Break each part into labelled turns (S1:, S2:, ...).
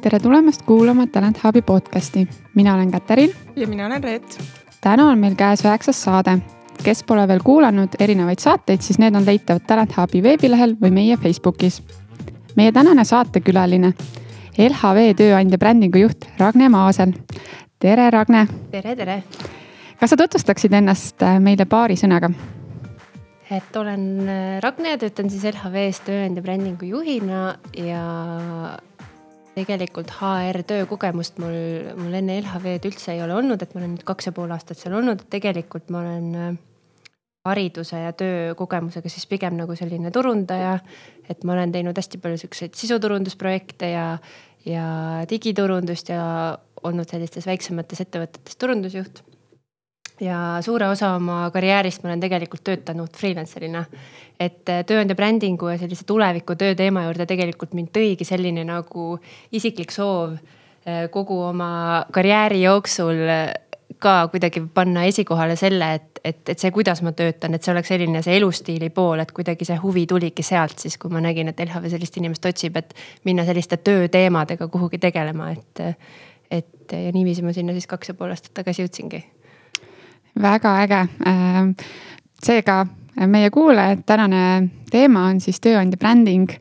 S1: tere tulemast kuulama Talent Hubi podcasti, mina olen Katariin.
S2: ja mina olen Reet.
S1: täna on meil käes üheksas saade. kes pole veel kuulanud erinevaid saateid, siis need on leitavad Talent Hubi veebilehel või meie Facebookis. meie tänane saatekülaline, LHV tööandja brändingu juht Ragne Maasel. Tere, Ragne.
S3: tere, tere.
S1: kas sa tutvustaksid ennast äh, meile paari sõnaga?
S3: et olen äh, Ragne, töötan siis LHV-s tööandja brändingu juhina ja tegelikult HR töökogemust mul, mul enne LHV-d üldse ei ole olnud, et ma olen nüüd kaks ja pool aastat seal olnud, et tegelikult ma olen äh, hariduse ja töökogemusega siis pigem nagu selline turundaja. et ma olen teinud hästi palju siukseid sisuturundusprojekte ja, ja digiturundust ja olnud sellistes väiksemates ettevõtetes turundusjuht ja suure osa oma karjäärist ma olen tegelikult töötanud freelancer'ina. et äh, tööandja brändingu ja sellise tuleviku tööteema juurde tegelikult mind tõigi selline nagu isiklik soov äh, kogu oma karjääri jooksul äh, ka kuidagi panna esikohale selle, et, et, et see, kuidas ma töötan, et see oleks selline see elustiili pool, et kuidagi see huvi tuligi sealt siis, kui ma nägin, et LHV sellist inimest otsib, et minna selliste tööteemadega kuhugi tegelema, et, et ja niiviisi ma sinna siis kaks ja pool aastat tagasi jõudsingi
S1: väga äge. Ähm, seega meie kuulajad, tänane teema on siis tööandja bränding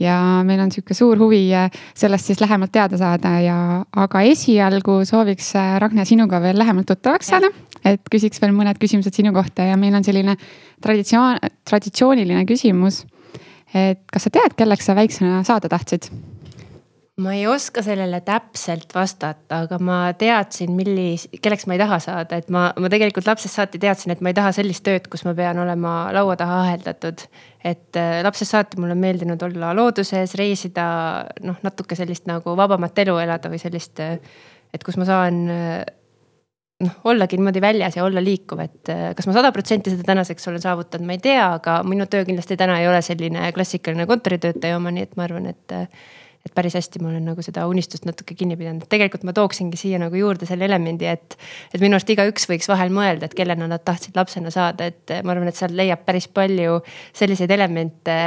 S1: ja meil on sihuke suur huvi äh, sellest siis lähemalt teada saada ja, aga esialgu sooviks äh, Ragne sinuga veel lähemalt tuttavaks saada. et küsiks veel mõned küsimused sinu kohta ja meil on selline traditsioon, traditsiooniline küsimus. et kas sa tead, kelleks sa väiksena saada tahtsid?
S3: Ma ei oska sellele täpselt vastata, aga ma teadsin, millis, kelleks ma ei taha saada, et ma, ma tegelikult lapsest saati teadsin, et ma ei taha sellist tööd, kus ma pean olema laua taha aheldatud. et äh, lapsest saati mulle on meeldinud olla looduses, reisida, noh, natuke sellist nagu vabamat elu elada või sellist, et kus ma saan äh, noh, ollagi niimoodi väljas ja olla liikuv, et äh, kas ma sada protsenti seda tänaseks olen saavutanud, ma ei tea, aga minu töö kindlasti täna ei ole selline klassikaline kontoritöötaja oma, nii et ma arvan, et et päris hästi ma olen nagu seda unistust natuke kinni pidanud, tegelikult ma tooksingi siia nagu juurde selle elemendi, et. et minu arust igaüks võiks vahel mõelda, et kellena nad tahtsid lapsena saada, et ma arvan, et sealt leiab päris palju selliseid elemente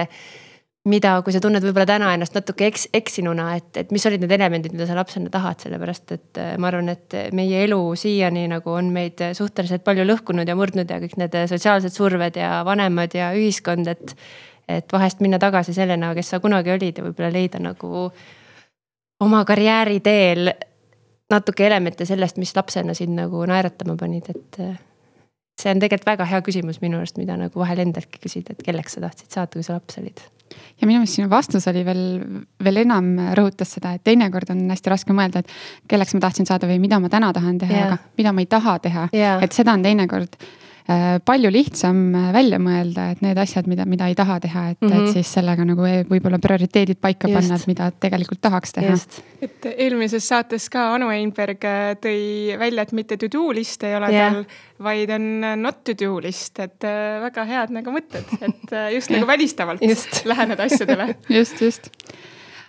S3: mida, kui sa tunned võib-olla täna ennast natuke eks, eksinuna, et, et mis olid need elemendid, mida sa lapsena tahad, sellepärast et ma arvan, et meie elu siiani nagu on meid suhteliselt palju lõhkunud ja murdnud ja kõik need sotsiaalsed surved ja vanemad ja ühiskond, et et vahest minna tagasi sellena, kes sa kunagi olid ja võib-olla leida nagu oma karjääri teel natuke elemente sellest, mis lapsena sind nagu naeratama panid, et. see on tegelikult väga hea küsimus minu arust, mida nagu vahel endaltki küsida, et kelleks sa tahtsid saada, kui sa laps olid
S1: ja minu meelest sinu vastus oli veel, veel enam rõhutas seda, et teinekord on hästi raske mõelda, et kelleks ma tahtsin saada või mida ma täna tahan teha yeah., aga mida ma ei taha teha yeah.. et seda on teinekord Äh, palju lihtsam äh, välja mõelda, et need asjad, mida, mida ei taha teha, et mm, -hmm. et mhm. siis sellega nagu võib-olla prioriteedid paika Just. panna, et mida tegelikult tahaks teha.
S2: et eelmises saates ka Anu Einberg äh, tõi välja, et mitte to do list ei ole yeah. tal, vaid on not to do list, et väga head nagu mõtted, et just nagu välistavalt just. läheneda asjadele
S1: just, just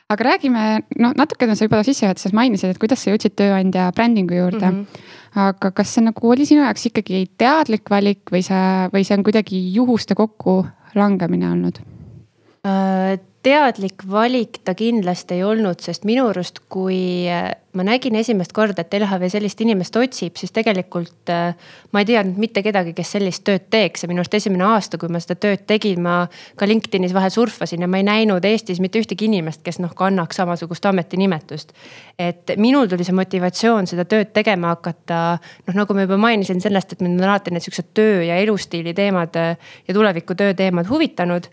S1: aga räägime, noh, natukene sa juba sissejuhatuses mainisid, et kuidas sa jõudsid tööandja brändingu juurde mm. -hmm aga kas see nagu oli sinu jaoks ikkagi teadlik valik või sa, või see on kuidagi juhuste kokkulangemine olnud?
S3: Äh, teadlik valik ta kindlasti ei olnud, sest minu arust, kui äh, ma nägin esimest korda, et LHV sellist inimest otsib, siis tegelikult äh, ma ei teadnud mitte kedagi, kes sellist tööd teeks ja minu arust esimene aasta, kui ma seda tööd tegin, ma ka LinkedInis vahel surfasin ja ma ei näinud Eestis mitte ühtegi inimest, kes noh kannaks samasugust ametinimetust. et minul tuli see motivatsioon seda tööd tegema hakata, noh nagu ma juba mainisin sellest, et mind on alati need siuksed töö ja elustiili teemad ja tuleviku töö teemad huvitanud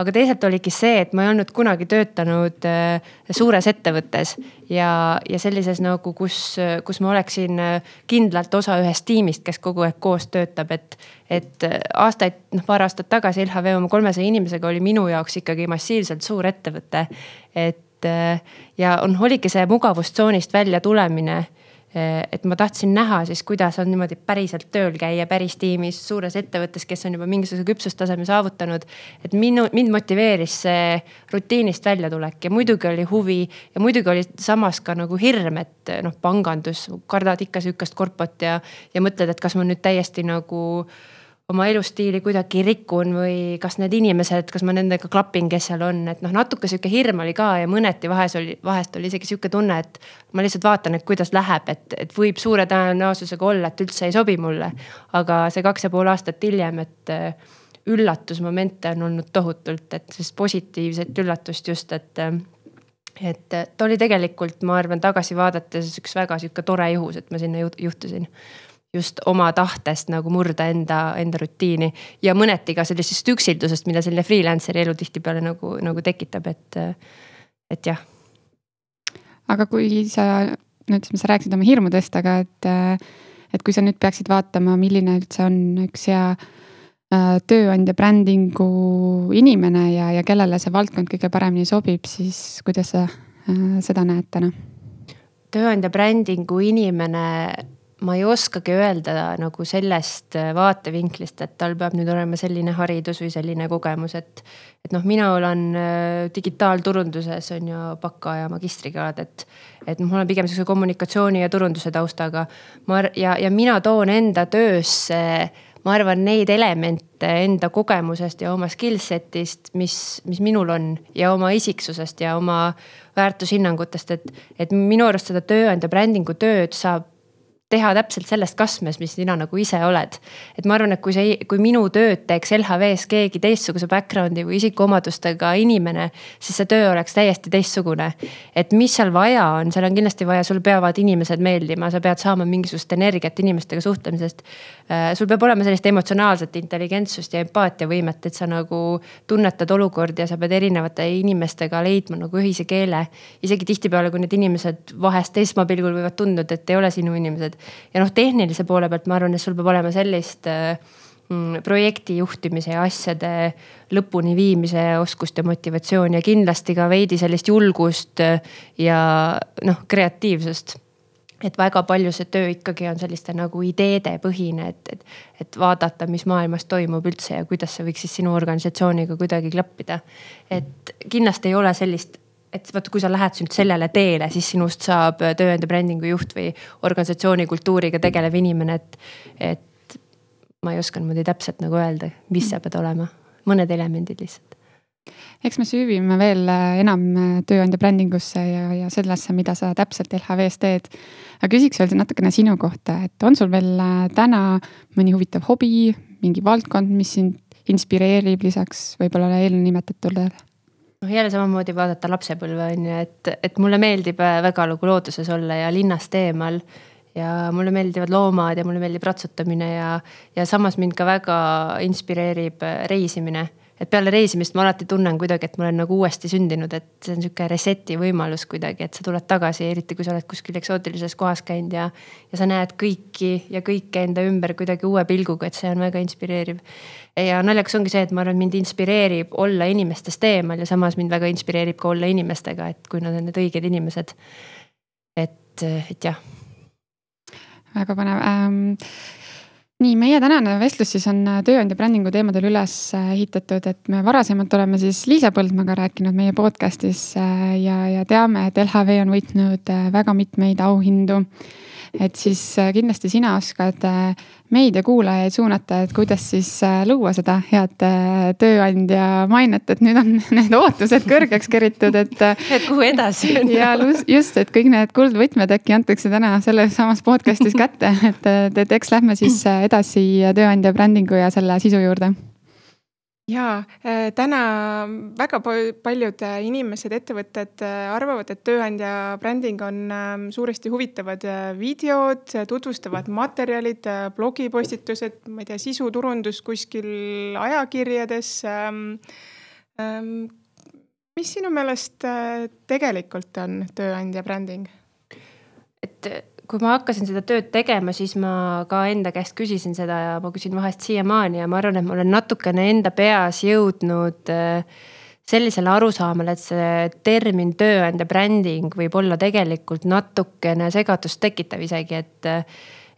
S3: aga teisalt oligi see, et ma ei olnud kunagi töötanud äh, suures ettevõttes ja, ja sellises nagu, kus, kus ma oleksin äh, kindlalt osa ühest tiimist, kes kogu aeg koos töötab, et. et äh, aastaid, noh paar aastat tagasi LHV oma kolmesaja inimesega oli minu jaoks ikkagi massiivselt suur ettevõte. et ja on, oligi see mugavustsoonist välja tulemine et ma tahtsin näha siis, kuidas on niimoodi päriselt tööl käia päris tiimis, suures ettevõttes, kes on juba mingisuguse küpsustaseme saavutanud. et minu, mind motiveeris see rutiinist väljatulek ja muidugi oli huvi ja muidugi oli samas ka nagu hirm, et noh, pangandus, kardad ikka sihukest korpot ja, ja mõtled, et kas ma nüüd täiesti nagu oma elustiili kuidagi rikun või kas need inimesed, kas ma nendega klapin, kes seal on, et noh, natuke sihuke hirm oli ka ja mõneti vahest oli, vahest oli isegi sihuke tunne, et ma lihtsalt vaatan, et kuidas läheb, et, et võib suure tõenäosusega olla, et üldse ei sobi mulle. aga see kaks ja pool aastat hiljem, et äh, üllatusmomente on olnud tohutult, et sellist positiivset üllatust just, et äh, et ta oli tegelikult, ma arvan, tagasi vaadates üks väga sihuke tore juhus, et ma sinna juhtusin just oma tahtest nagu murda enda, enda rutiini ja mõneti ka sellisest üksildusest, mida selline freelancer'i elu tihtipeale nagu, nagu tekitab, et, et jah.
S1: aga kui sa, no ütleme, sa rääkisid oma hirmudest, aga et, et kui sa nüüd peaksid vaatama, milline üldse on üks hea äh, tööandja brändingu inimene ja, ja kellele see valdkond kõige paremini sobib, siis kuidas sa äh, seda näed täna?
S3: tööandja brändingu inimene ma ei oskagi öelda nagu sellest äh, vaatevinklist, et tal peab nüüd olema selline haridus või selline kogemus, et. et noh, mina olen äh, digitaalturunduses on ju baka ja magistrikraad, et, et mul on pigem sihukese kommunikatsiooni ja turunduse taustaga. ma ja, ja mina toon enda töösse, ma arvan, neid elemente enda kogemusest ja oma skill set'ist, mis, mis minul on ja oma isiksusest ja oma väärtushinnangutest, et, et minu arust seda tööandja brändingu tööd saab teha täpselt sellest kastmes, mis sina nagu ise oled. et ma arvan, et kui see, kui minu tööd teeks LHV-s keegi teistsuguse background'i või isikuomadustega inimene, siis see töö oleks täiesti teistsugune. et mis seal vaja on, seal on kindlasti vaja, sul peavad inimesed meeldima, sa pead saama mingisugust energiat inimestega suhtlemisest. Äh, sul peab olema sellist emotsionaalset intelligentsust ja empaatiavõimet, et sa nagu tunnetad olukordi ja sa pead erinevate inimestega leidma nagu ühise keele. isegi tihtipeale, kui need inimesed vahest esmapilgul võivad tunduda, et ei ole sinu inimesed ja noh, tehnilise poole pealt ma arvan, et sul peab olema sellist äh, mm, projekti juhtimise ja asjade lõpuni viimise oskust ja motivatsiooni ja kindlasti ka veidi sellist julgust äh, ja noh, kreatiivsust et väga palju see töö ikkagi on selliste nagu ideede põhine, et, et, et vaadata, mis maailmas toimub üldse ja kuidas see võiks siis sinu organisatsiooniga kuidagi klappida. et kindlasti ei ole sellist et vaata, kui sa lähed nüüd sellele teele, siis sinust saab tööandja brändingu juht või organisatsiooni kultuuriga tegelev inimene, et, et ma ei oska niimoodi täpselt nagu öelda, mis sa pead olema, mõned elemendid lihtsalt
S1: eks me süüvime veel äh, enam äh, tööandja brändingusse ja, ja sellesse, mida sa täpselt LHV-s teed. aga küsiks veel natukene sinu kohta, et on sul veel äh, täna mõni huvitav hobi, mingi valdkond, mis sind inspireerib lisaks võib-olla eelnimetatule?
S3: Noh, jälle samamoodi vaadata lapsepõlve on ju, et, et mulle meeldib äh, väga nagu looduses olla ja linnast eemal. ja mulle meeldivad loomad ja mulle meeldib ratsutamine ja, ja samas mind ka väga inspireerib äh, reisimine et peale reisimist ma alati tunnen kuidagi, et ma olen nagu uuesti sündinud, et see on sihuke reset'i võimalus kuidagi, et sa tuled tagasi, eriti kui sa oled kuskil eksootilises kohas käinud ja. ja sa näed kõiki ja kõike enda ümber kuidagi uue pilguga, et see on väga inspireeriv. ja naljakas ongi see, et ma arvan, mind inspireerib olla inimestest eemal ja samas mind väga inspireerib ka olla inimestega, et kui nad on need õiged inimesed. et, et jah.
S1: väga põnev ähm nii, meie tänane vestlus siis on äh, tööandja brändingu teemadel üles äh, ehitatud, et me varasemalt oleme siis Liisa Põldmaga rääkinud meie podcast'is äh, ja, ja teame, et LHV on võitnud väga mitmeid auhindu. Et siis kindlasti sina oskad meid ja kuulajaid suunata, et kuidas siis äh, luua seda head tööandja mainet, et nüüd on need ootused kõrgeks keritud, et.
S3: et kuhu edasi.
S1: ja just, et kõik need kuldvõtmed äkki antakse täna selles samas podcast'is kätte, et, et eks lähme siis edasi tööandja brändingu ja selle sisu juurde
S2: jaa, äh, täna väga paljud äh, inimesed, ettevõtted äh, arvavad, et tööandja bränding on ähm, suuresti huvitavad videod, tutvustavad materjalid, blogipostitused, ma ei tea, sisuturundus kuskil ajakirjades. Ähm, ähm, mis sinu meelest tegelikult on tööandja bränding?
S3: et kui ma hakkasin seda tööd tegema, siis ma ka enda käest küsisin seda ja ma küsin vahest siiamaani ja ma arvan, et ma olen natukene enda peas jõudnud äh, sellisele arusaamale, et see termin tööandja bränding võib olla tegelikult natukene segadust tekitav isegi, et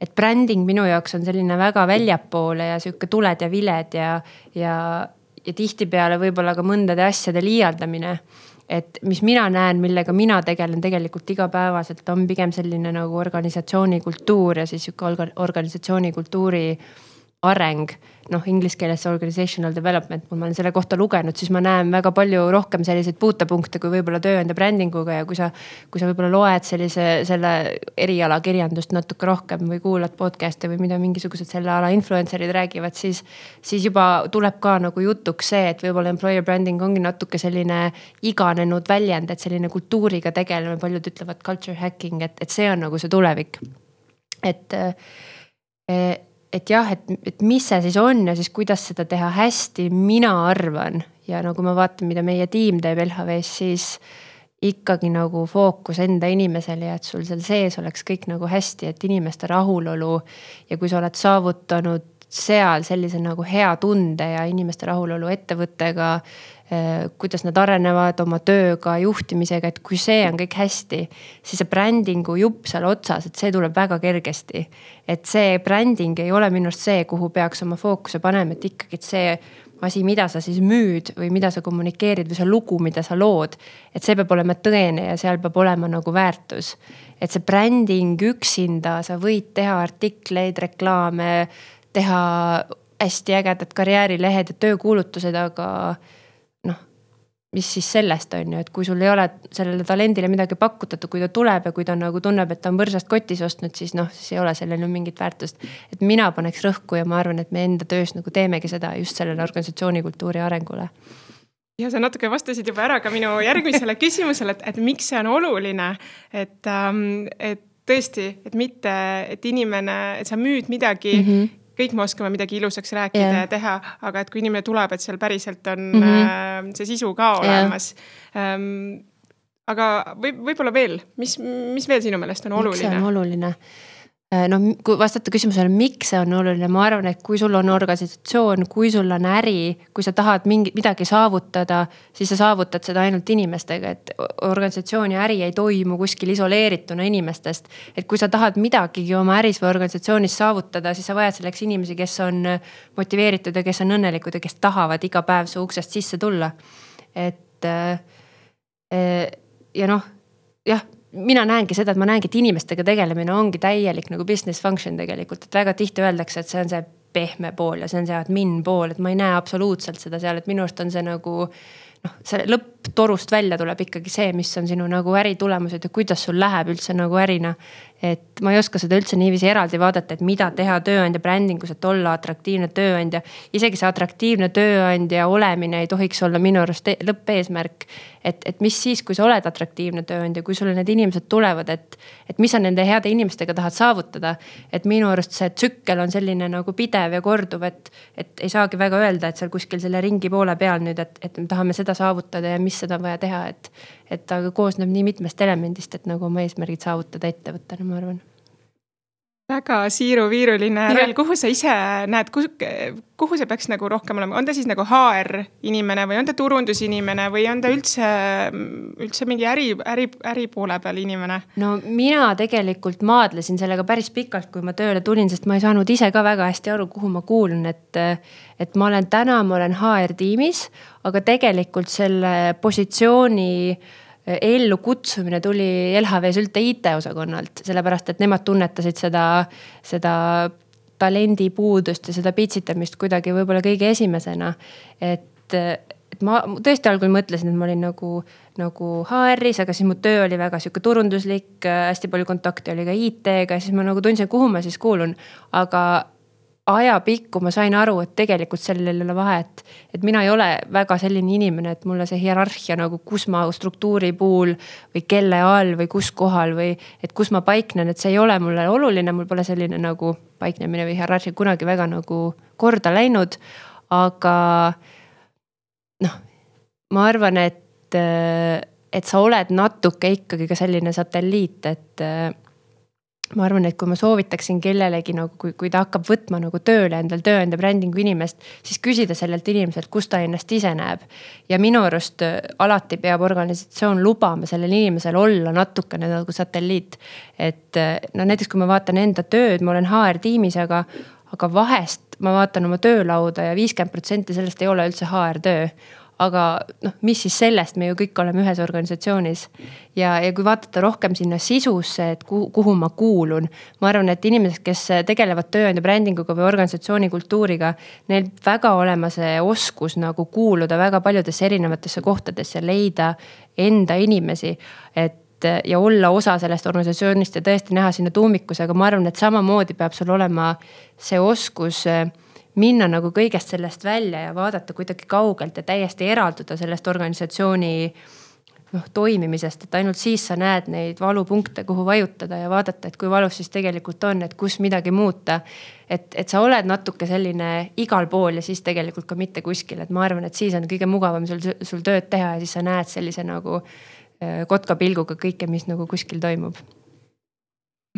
S3: et bränding minu jaoks on selline väga väljapoole ja sihuke tuled ja viled ja, ja, ja tihtipeale võib-olla ka mõndade asjade liialdamine. Et mis mina näen, millega mina tegelen tegelikult igapäevaselt, on pigem selline nagu organisatsiooni kultuur ja siis sihuke organisatsiooni kultuuri areng noh, inglise keeles organizational development, kui ma olen selle kohta lugenud, siis ma näen väga palju rohkem selliseid puutepunkte kui võib-olla tööandja brändinguga ja kui sa. kui sa võib-olla loed sellise, selle eriala kirjandust natuke rohkem või kuulad podcast'e või mida mingisugused selle ala influencer'id räägivad, siis. siis juba tuleb ka nagu jutuks see, et võib-olla employer branding ongi natuke selline iganenud väljend, et selline kultuuriga tegelemine, paljud ütlevad culture hacking, et, et see on nagu see tulevik. et eh, et jah, et, et mis see siis on ja siis kuidas seda teha hästi, mina arvan ja nagu ma vaatan, mida meie tiim teeb LHV-s, siis ikkagi nagu fookus enda inimesele ja et sul seal sees oleks kõik nagu hästi, et inimeste rahulolu. ja kui sa oled saavutanud seal sellise nagu hea tunde ja inimeste rahulolu ettevõttega Äh, kuidas nad arenevad oma tööga, juhtimisega, et kui see on kõik hästi, siis see brändingu jupp seal otsas, et see tuleb väga kergesti. et see bränding ei ole minu arust see, kuhu peaks oma fookuse panema, et ikkagi, et see asi, mida sa siis müüd või mida sa kommunikeerid või see lugu, mida sa lood. et see peab olema tõene ja seal peab olema nagu väärtus. et see bränding üksinda, sa võid teha artikleid, reklaame, teha hästi ägedad karjäärilehed ja töökuulutused, aga mis siis sellest on ju, et kui sul ei ole sellele talendile midagi pakutatud, kui ta tuleb ja kui ta nagu tunneb, et ta on põrsast kotis ostnud, siis noh, siis ei ole sellel ju mingit väärtust. et mina paneks rõhku ja ma arvan, et me enda töös nagu teemegi seda just sellele organisatsiooni kultuuri arengule
S2: ja sa natuke vastasid juba ära ka minu järgmisele küsimusele, et, et miks see on oluline, et ähm,, et tõesti, et mitte, et inimene, et sa müüd midagi mm, -hmm kõik me oskame midagi ilusaks rääkida yeah. ja teha, aga et kui inimene tuleb, et seal päriselt on mm -hmm. see sisu ka olemas yeah.. Ähm, aga võib, võib-olla veel, mis, mis veel sinu meelest on oluline?
S3: miks see on oluline? Noh, kui vastata küsimusele, miks see on oluline, ma arvan, et kui sul on organisatsioon, kui sul on äri, kui sa tahad mingi, midagi saavutada, siis sa saavutad seda ainult inimestega, et organisatsioon ja äri ei toimu kuskil isoleerituna inimestest. et kui sa tahad midagigi oma äris või organisatsioonis saavutada, siis sa vajad selleks inimesi, kes on motiveeritud ja kes on õnnelikud ja kes tahavad iga päev su uksest sisse tulla. et äh, äh, ja noh, jah mina näengi seda, et ma näengi, et inimestega tegelemine ongi täielik nagu business function tegelikult, et väga tihti öeldakse, et see on see pehme pool ja see on see admin pool, et ma ei näe absoluutselt seda seal, et minu arust on see nagu noh, see lõpptorust välja tuleb ikkagi see, mis on sinu nagu äritulemused ja kuidas sul läheb üldse nagu ärina et ma ei oska seda üldse niiviisi eraldi vaadata, et mida teha tööandja brändingus, et olla atraktiivne tööandja. isegi see atraktiivne tööandja olemine ei tohiks olla minu arust e-, lõppeesmärk. Et, et mis siis, kui sa oled atraktiivne tööandja, kui sulle need inimesed tulevad, et, et mis sa nende heade inimestega tahad saavutada. et minu arust see tsükkel on selline nagu pidev ja korduv, et, et ei saagi väga öelda, et seal kuskil selle ringi poole peal nüüd, et, et me tahame seda saavutada ja mis seda on vaja teha, et et ta koosneb nii mitmest elemendist, et nagu oma eesmärgid saavutada ettevõttena, ma arvan
S2: väga siiruviiruline roll, kuhu sa ise näed, kuhu, kuhu see peaks nagu rohkem olema, on ta siis nagu HR inimene või on ta turundusinimene või on ta üldse, üldse mingi äri, äri, äri poole peal inimene?
S3: no mina tegelikult maadlesin sellega päris pikalt, kui ma tööle tulin, sest ma ei saanud ise ka väga hästi aru, kuhu ma kuulun, et. et ma olen täna, ma olen HR tiimis, aga tegelikult selle positsiooni ellukutsumine tuli LHV-s üldse IT-osakonnalt, sellepärast et nemad tunnetasid seda, seda talendipuudust ja seda pitsitamist kuidagi võib-olla kõige esimesena. et, et ma tõesti algul mõtlesin, et ma olin nagu, nagu HR-is, aga siis mu töö oli väga sihuke turunduslik, hästi palju kontakte oli ka IT-ga, siis ma nagu tundsin, kuhu ma siis kuulun. aga ajapikku ma sain aru, et tegelikult sellel ei ole vahet. et mina ei ole väga selline inimene, et mulle see hierarhia nagu, kus ma struktuuri puhul või kelle all või kus kohal või et kus ma paiknen, et see ei ole mulle oluline, mul pole selline nagu paiknemine või hierarhia kunagi väga nagu korda läinud. aga noh, ma arvan, et, et sa oled natuke ikkagi ka selline satelliit, et ma arvan, et kui ma soovitaksin kellelegi nagu, kui, kui ta hakkab võtma nagu tööle endal tööandja brändingu inimest, siis küsida sellelt inimeselt, kus ta ennast ise näeb. ja minu arust äh, alati peab organisatsioon lubama sellel inimesel olla natukene nagu satelliit. et äh, no näiteks, kui ma vaatan enda tööd, ma olen HR tiimis, aga, aga vahest ma vaatan oma töölauda ja viiskümmend protsenti sellest ei ole üldse HR töö aga noh, mis siis sellest, me ju kõik oleme ühes organisatsioonis. ja, ja kui vaadata rohkem sinna sisusse, et kuhu, kuhu ma kuulun. ma arvan, et inimesed, kes tegelevad tööandja brändinguga või organisatsiooni kultuuriga. Neil väga olema see oskus nagu kuuluda väga paljudesse erinevatesse kohtadesse, leida enda inimesi. et ja olla osa sellest organisatsioonist ja tõesti näha sinna tuumikusse, aga ma arvan, et samamoodi peab sul olema see oskus minna nagu kõigest sellest välja ja vaadata kuidagi kaugelt ja täiesti eralduda sellest organisatsiooni noh, toimimisest, et ainult siis sa näed neid valupunkte, kuhu vajutada ja vaadata, et kui valus siis tegelikult on, et kus midagi muuta. et, et sa oled natuke selline igal pool ja siis tegelikult ka mitte kuskil, et ma arvan, et siis on kõige mugavam sul, sul tööd teha ja siis sa näed sellise nagu kotkapilguga kõike, mis nagu kuskil toimub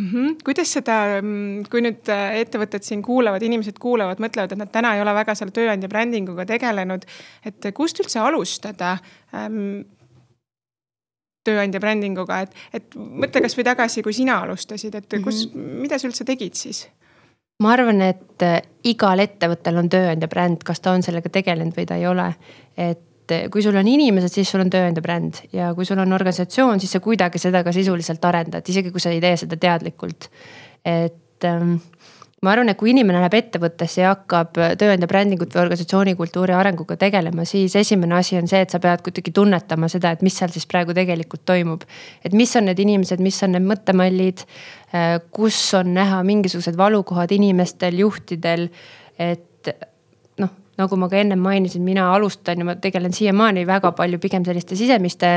S2: mm. -hmm. kuidas seda, mm, kui nüüd äh, ettevõtted siin kuulavad, inimesed kuulavad, mõtlevad, et nad täna ei ole väga seal tööandja brändinguga tegelenud, et kust üldse alustada ähm, tööandja brändinguga, et, et mõtle kasvõi tagasi, kui sina alustasid, et kus mm, -hmm. mida sa üldse tegid siis?
S3: ma arvan, et äh, igal ettevõttel on tööandja bränd, kas ta on sellega tegelenud või ta ei ole. et et kui sul on inimesed, siis sul on tööandja bränd ja kui sul on organisatsioon, siis sa kuidagi seda ka sisuliselt arendad, isegi kui sa ei tee seda teadlikult. et ähm, ma arvan, et kui inimene läheb ettevõttesse ja hakkab tööandja brändingut või organisatsiooni kultuuri arenguga tegelema, siis esimene asi on see, et sa pead kuidagi tunnetama seda, et mis seal siis praegu tegelikult toimub. et mis on need inimesed, mis on need mõttemallid, äh, kus on näha mingisugused valukohad inimestel, juhtidel, et nagu ma ka ennem mainisin, mina alustan ja ma tegelen siiamaani väga palju pigem selliste sisemiste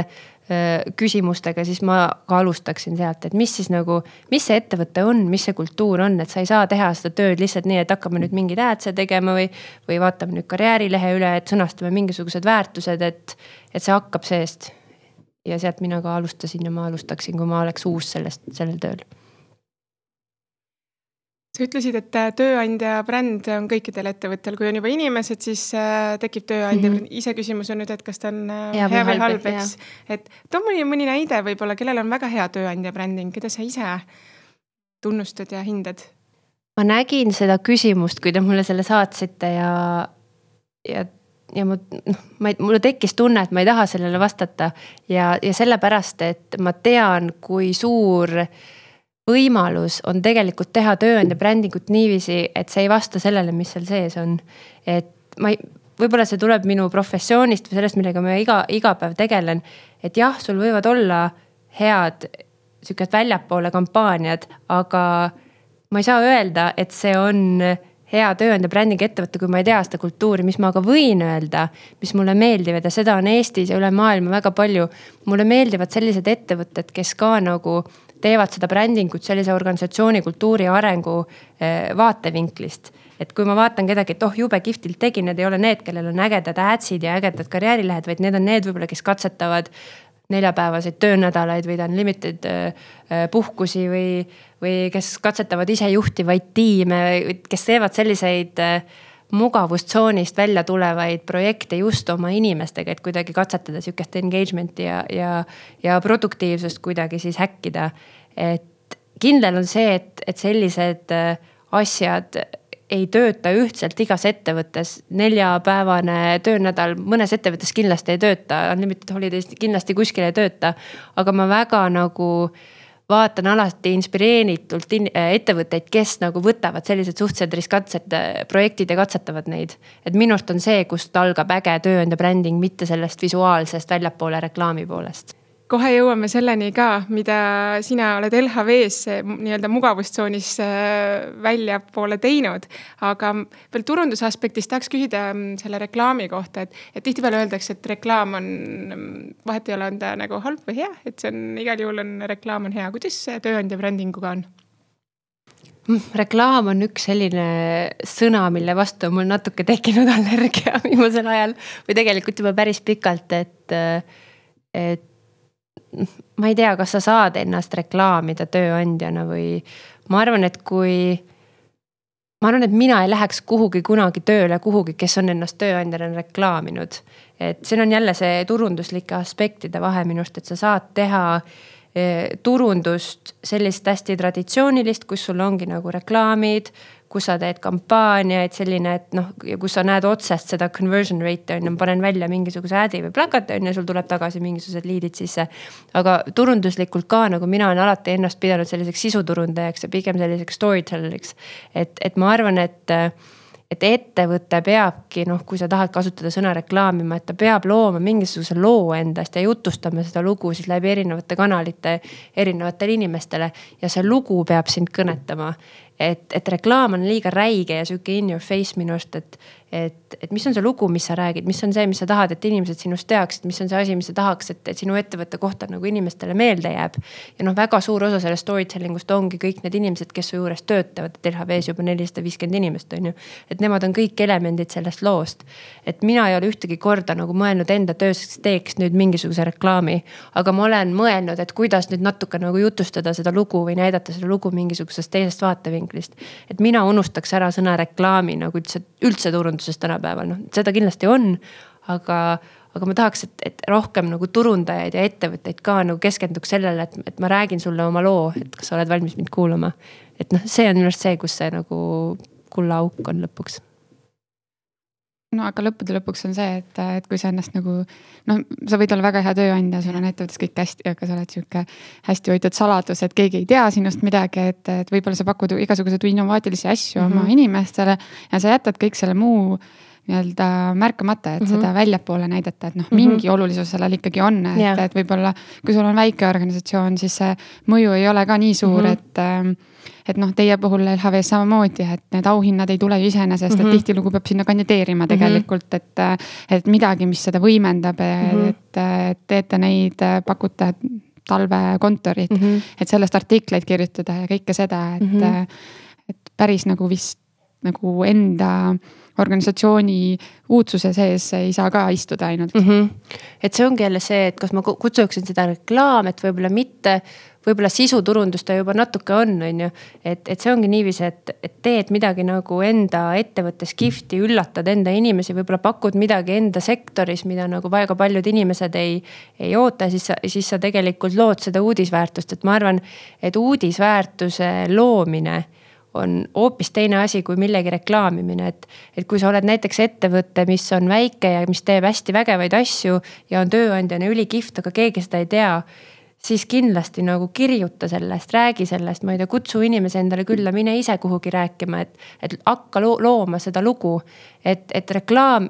S3: küsimustega, siis ma ka alustaksin sealt, et mis siis nagu, mis see ettevõte on, mis see kultuur on, et sa ei saa teha seda tööd lihtsalt nii, et hakkame nüüd mingeid ad'e tegema või. või vaatame nüüd karjäärilehe üle, et sõnastame mingisugused väärtused, et, et see hakkab seest. ja sealt mina ka alustasin ja ma alustaksin, kui ma oleks uus sellest, sellel tööl
S2: sa ütlesid, et äh, tööandja bränd on kõikidel ettevõttel, kui on juba inimesed, siis äh, tekib tööandja mm. -hmm. iseküsimus on nüüd, et kas ta on äh, hea, hea või halb, eks. et too mõni, mõni näide võib-olla, kellel on väga hea tööandja bränding, keda sa ise tunnustad ja hindad?
S3: ma nägin seda küsimust, kui te mulle selle saatsite ja, ja ja ma noh, ma ei, mulle tekkis tunne, et ma ei taha sellele vastata ja, ja sellepärast, et ma tean, kui suur äh, võimalus on tegelikult teha tööandja brändingut niiviisi, et see ei vasta sellele, mis seal sees on. et ma ei, võib-olla see tuleb minu professioonist või sellest, millega ma iga, iga päev tegelen. et jah, sul võivad olla head sihukesed väljapoole kampaaniad, aga ma ei saa öelda, et see on hea tööandja brändiga ettevõte, kui ma ei tea seda kultuuri, mis ma aga võin öelda, mis mulle meeldivad ja seda on Eestis ja üle maailma väga palju. mulle meeldivad sellised ettevõtted, kes ka nagu teevad seda brändingut sellise organisatsiooni kultuuri arengu eh, vaatevinklist. Et kui ma vaatan kedagi, et oh jube kihvtilt tegi, need ei ole need, kellel on ägedad ads'id ja ägedad karjäärilehed, vaid need on need võib-olla, kes katsetavad neljapäevaseid töönädalaid või unlimited eh, eh, puhkusi või, või kes katsetavad ise juhtivaid tiime, kes teevad selliseid mugavustsoonist välja tulevaid projekte just oma inimestega, et kuidagi katsetada sihukest engagement'i ja, ja, ja produktiivsust kuidagi siis häkkida. et kindel on see, et, et sellised äh, asjad ei tööta ühtselt igas ettevõttes. neljapäevane töönädal mõnes ettevõttes kindlasti ei tööta, unlimited holidays kindlasti kuskil ei tööta. aga ma väga nagu äh, vaatan alati inspireeritult in, äh, ettevõtteid, kes nagu võtavad sellised suhteliselt riskantsed äh, projektid ja katsetavad neid. et minu arust on see, kust algab äge tööandja bränding, mitte sellest visuaalsest väljapoole reklaami poolest
S2: kohe jõuame selleni ka, mida sina oled LHV-s nii-öelda mugavustsoonis äh, väljapoole teinud. aga veel turunduse aspektist tahaks küsida selle reklaami kohta, et, et tihtipeale öeldakse, et reklaam on, vahet ei ole, on ta nagu halb või hea, et see on igal juhul on, reklaam on hea. kuidas tööandja brändinguga on?
S3: Mm, reklaam on üks selline sõna, mille vastu on mul natuke tekkinud allergia viimasel ajal või tegelikult juba päris pikalt, et, et ma ei tea, kas sa saad ennast reklaamida tööandjana või ma arvan, et kui ma arvan, et mina ei läheks kuhugi kunagi tööle kuhugi, kes on ennast tööandjana reklaaminud. et siin on jälle see turunduslike aspektide vahe minu arust, et sa saad teha eh, turundust sellist hästi traditsioonilist, kus sul ongi nagu reklaamid kus sa teed kampaaniaid, selline, et noh, ja kus sa näed otsest seda conversion rate'i on ju, ma panen välja mingisuguse ad'i või plakati on ju, sul tuleb tagasi mingisugused liidid sisse. aga turunduslikult ka nagu mina olen alati ennast pidanud selliseks sisuturundajaks ja pigem selliseks story teller'iks. et, et ma arvan, et et ettevõte peabki noh, kui sa tahad kasutada sõna reklaamima, et ta peab looma mingisuguse loo endast ja jutustama seda lugu siis läbi erinevate kanalite erinevatele inimestele. ja see lugu peab sind kõnetama et, et reklaam on liiga räige ja sihuke in your face minu arust, et, et, et mis on see lugu, mis sa räägid, mis on see, mis sa tahad, et inimesed sinust teaksid, mis on see asi, mis sa tahaks, et, et sinu ettevõtte kohta nagu inimestele meelde jääb. ja noh, väga suur osa sellest story telling ust ongi kõik need inimesed, kes su juures töötavad, et LHV-s juba nelisada viiskümmend inimest on ju. et nemad on kõik elemendid sellest loost. et mina ei ole ühtegi korda nagu mõelnud enda töös, teeks nüüd mingisuguse reklaami. aga ma olen mõelnud, et kuidas nüüd natuke nagu jutustada seda lugu või näidata seda lugu mingisugusest teisest vaatevinklist. et mina unustaks ära sõna reklaami nagu üldse, üldse turunduses tänapäeval, noh seda kindlasti on. aga, aga ma tahaks, et, et rohkem nagu turundajaid ja ettevõtteid ka nagu keskenduks sellele, et, et ma räägin sulle oma loo, et kas sa oled valmis mind kuulama. et noh, see on minu arust see, kus see nagu kullaauk on lõpuks
S1: no aga lõppude lõpuks on see, et, et kui sa ennast nagu noh, sa võid olla väga hea tööandja, sul on ettevõttes kõik hästi, aga sa oled sihuke hästi hoitud saladus, et keegi ei tea sinust midagi, et, et võib-olla sa pakud igasuguseid innovaatilisi asju mm -hmm. oma mhm. inimestele ja sa jätad kõik selle muu nii-öelda märkamata, et mm -hmm. seda väljapoole näidata, et noh, mingi mm -hmm. olulisus sellel ikkagi on, et yeah., et võib-olla kui sul on väike organisatsioon, siis see mõju ei ole ka nii suur mm, -hmm. et ähm, et noh, teie puhul LHV-s samamoodi, et need auhinnad ei tule ju iseenesest mm, -hmm. et mhm. tihtilugu peab sinna kandideerima mhm. tegelikult et, et midagi, mis seda võimendab mm, -hmm. et, et teete neid, pakute talvekontorit mm, -hmm. et sellest artikleid kirjutada ja kõike seda, et mm, -hmm. et päris nagu vist nagu enda organisatsiooni uudsuse sees ei saa ka istuda ainult mm.
S3: -hmm. et see ongi jälle see, et kas ma kutsuksin seda reklaam, et võib-olla mitte võib-olla sisuturundus ta juba natuke on, on ju. et, et see ongi niiviisi, et, et teed midagi nagu enda ettevõttes kihvti, üllatad enda inimesi, võib-olla pakud midagi enda sektoris, mida nagu väga paljud inimesed ei, ei oota, siis sa, siis sa tegelikult lood seda uudisväärtust, et ma arvan, et uudisväärtuse loomine on hoopis teine asi kui millegi reklaamimine, et. et kui sa oled näiteks ettevõte, mis on väike ja mis teeb hästi vägevaid asju ja on tööandjana ülikihvt, aga keegi seda ei tea siis kindlasti nagu kirjuta sellest, räägi sellest, ma ei tea, kutsu inimesi endale külla, mine ise kuhugi rääkima, et, et hakka lo looma seda lugu. et, et reklaam,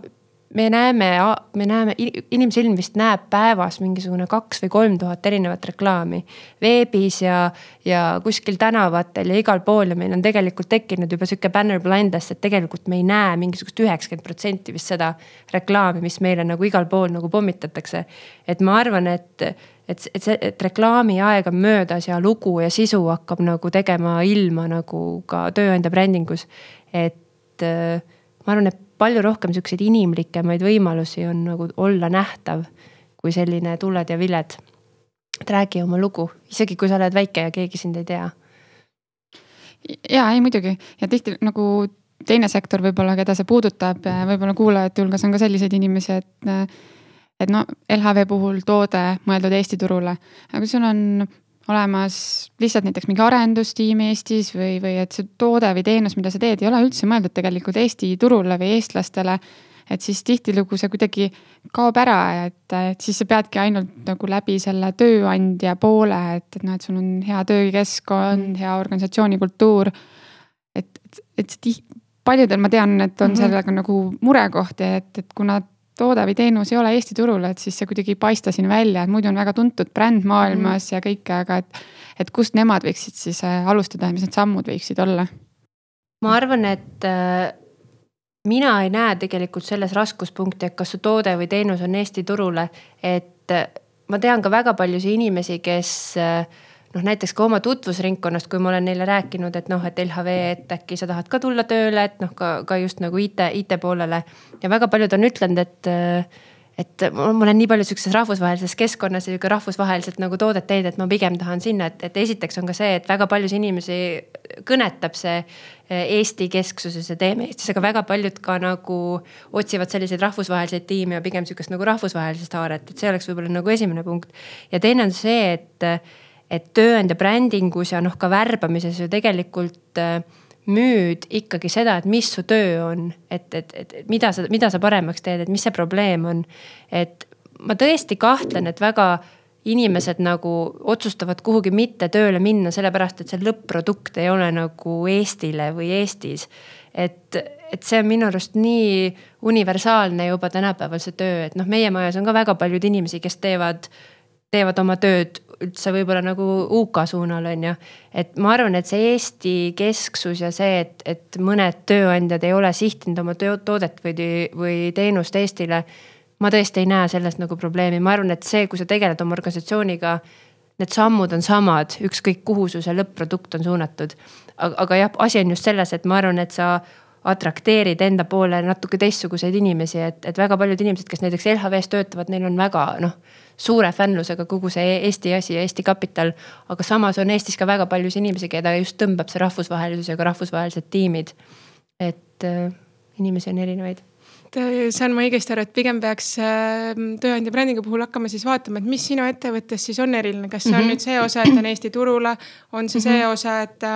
S3: me näeme, me näeme, inimsilm vist näeb päevas mingisugune kaks või kolm tuhat erinevat reklaami. veebis ja, ja kuskil tänavatel ja igal pool ja meil on tegelikult tekkinud juba sihuke banner blindness, et tegelikult me ei näe mingisugust üheksakümmend protsenti vist seda reklaami, mis meile nagu igal pool nagu pommitatakse. et ma arvan, et et, et see, et reklaamiaeg on möödas ja lugu ja sisu hakkab nagu tegema ilma nagu ka tööandja brändingus. et äh, ma arvan, et palju rohkem siukseid inimlikemaid võimalusi on nagu olla nähtav kui selline tulled ja viled. et räägi oma lugu, isegi kui sa oled väike ja keegi sind ei tea.
S1: ja ei muidugi ja tihti nagu teine sektor võib-olla, keda see puudutab, võib-olla kuulajate hulgas on ka selliseid inimesi, et et no LHV puhul toode mõeldud Eesti turule, aga kui sul on olemas lihtsalt näiteks mingi arendustiim Eestis või, või et see toode või teenus, mida sa teed, ei ole üldse mõeldud tegelikult Eesti turule või eestlastele. et siis tihtilugu see kuidagi kaob ära, et, et siis sa peadki ainult nagu läbi selle tööandja poole, et, et noh, et sul on hea töökeskkond mm., hea organisatsioonikultuur. et, et, et see paljudel ma tean, et on mm -hmm. sellega nagu murekohti, et, et kuna toode või teenus ei ole Eesti turul, et siis see kuidagi ei paista siin välja, et muidu on väga tuntud bränd maailmas mm. ja kõike, aga et. et kust nemad võiksid siis äh, alustada ja mis need sammud võiksid olla?
S3: ma arvan, et äh, mina ei näe tegelikult selles raskuspunkti, et kas su toode või teenus on Eesti turule, et äh, ma tean ka väga paljusid inimesi, kes äh, noh, näiteks ka oma tutvusringkonnast, kui ma olen neile rääkinud, et noh, et LHV, et äkki sa tahad ka tulla tööle, et noh, ka, ka just nagu IT, IT poolele. ja väga paljud on ütlenud, et, et ma olen nii palju sihukeses rahvusvahelises keskkonnas ja ka rahvusvaheliselt nagu toodet teinud, et ma pigem tahan sinna, et, et esiteks on ka see, et väga paljusid inimesi kõnetab see eh, Eesti kesksuse, see teeme Eestis, aga väga paljud ka nagu otsivad selliseid rahvusvaheliseid tiime ja pigem sihukest nagu rahvusvahelist haaret, et see oleks võib-olla nagu esimene punkt. ja teine on see, et, et tööandja brändingus ja noh, ka värbamises ju tegelikult äh, müüd ikkagi seda, et mis su töö on, et, et, et mida sa, mida sa paremaks teed, et mis see probleem on. et ma tõesti kahtlen, et väga inimesed nagu otsustavad kuhugi mitte tööle minna, sellepärast et see lõpp-produkt ei ole nagu Eestile või Eestis. et, et see on minu arust nii universaalne juba tänapäeval see töö, et noh, meie majas on ka väga paljud inimesi, kes teevad, teevad oma tööd üldse võib-olla nagu UK suunal on ju. et ma arvan, et see Eesti kesksus ja see, et, et mõned tööandjad ei ole sihtinud oma toodet või, või teenust Eestile. ma tõesti ei näe selles nagu probleemi, ma arvan, et see, kui sa tegeled oma organisatsiooniga. Need sammud on samad, ükskõik kuhu su see lõpp-produkt on suunatud. aga jah, asi on just selles, et ma arvan, et sa atrakteerid enda poole natuke teistsuguseid inimesi, et, et väga paljud inimesed, kes näiteks LHV-s töötavad, neil on väga noh suure fännlusega kogu see Eesti asi ja Eesti kapital. aga samas on Eestis ka väga paljusid inimesi, keda just tõmbab see rahvusvahelisus ja ka rahvusvahelised tiimid. et äh, inimesi on erinevaid
S2: saan ma õigesti aru, et pigem peaks ähm, tööandja brändingu puhul hakkama siis vaatama, et mis sinu ettevõttes siis on eriline, kas see on mm -hmm. nüüd see osa, et ta on Eesti turule, on see mm -hmm. see osa, et ta,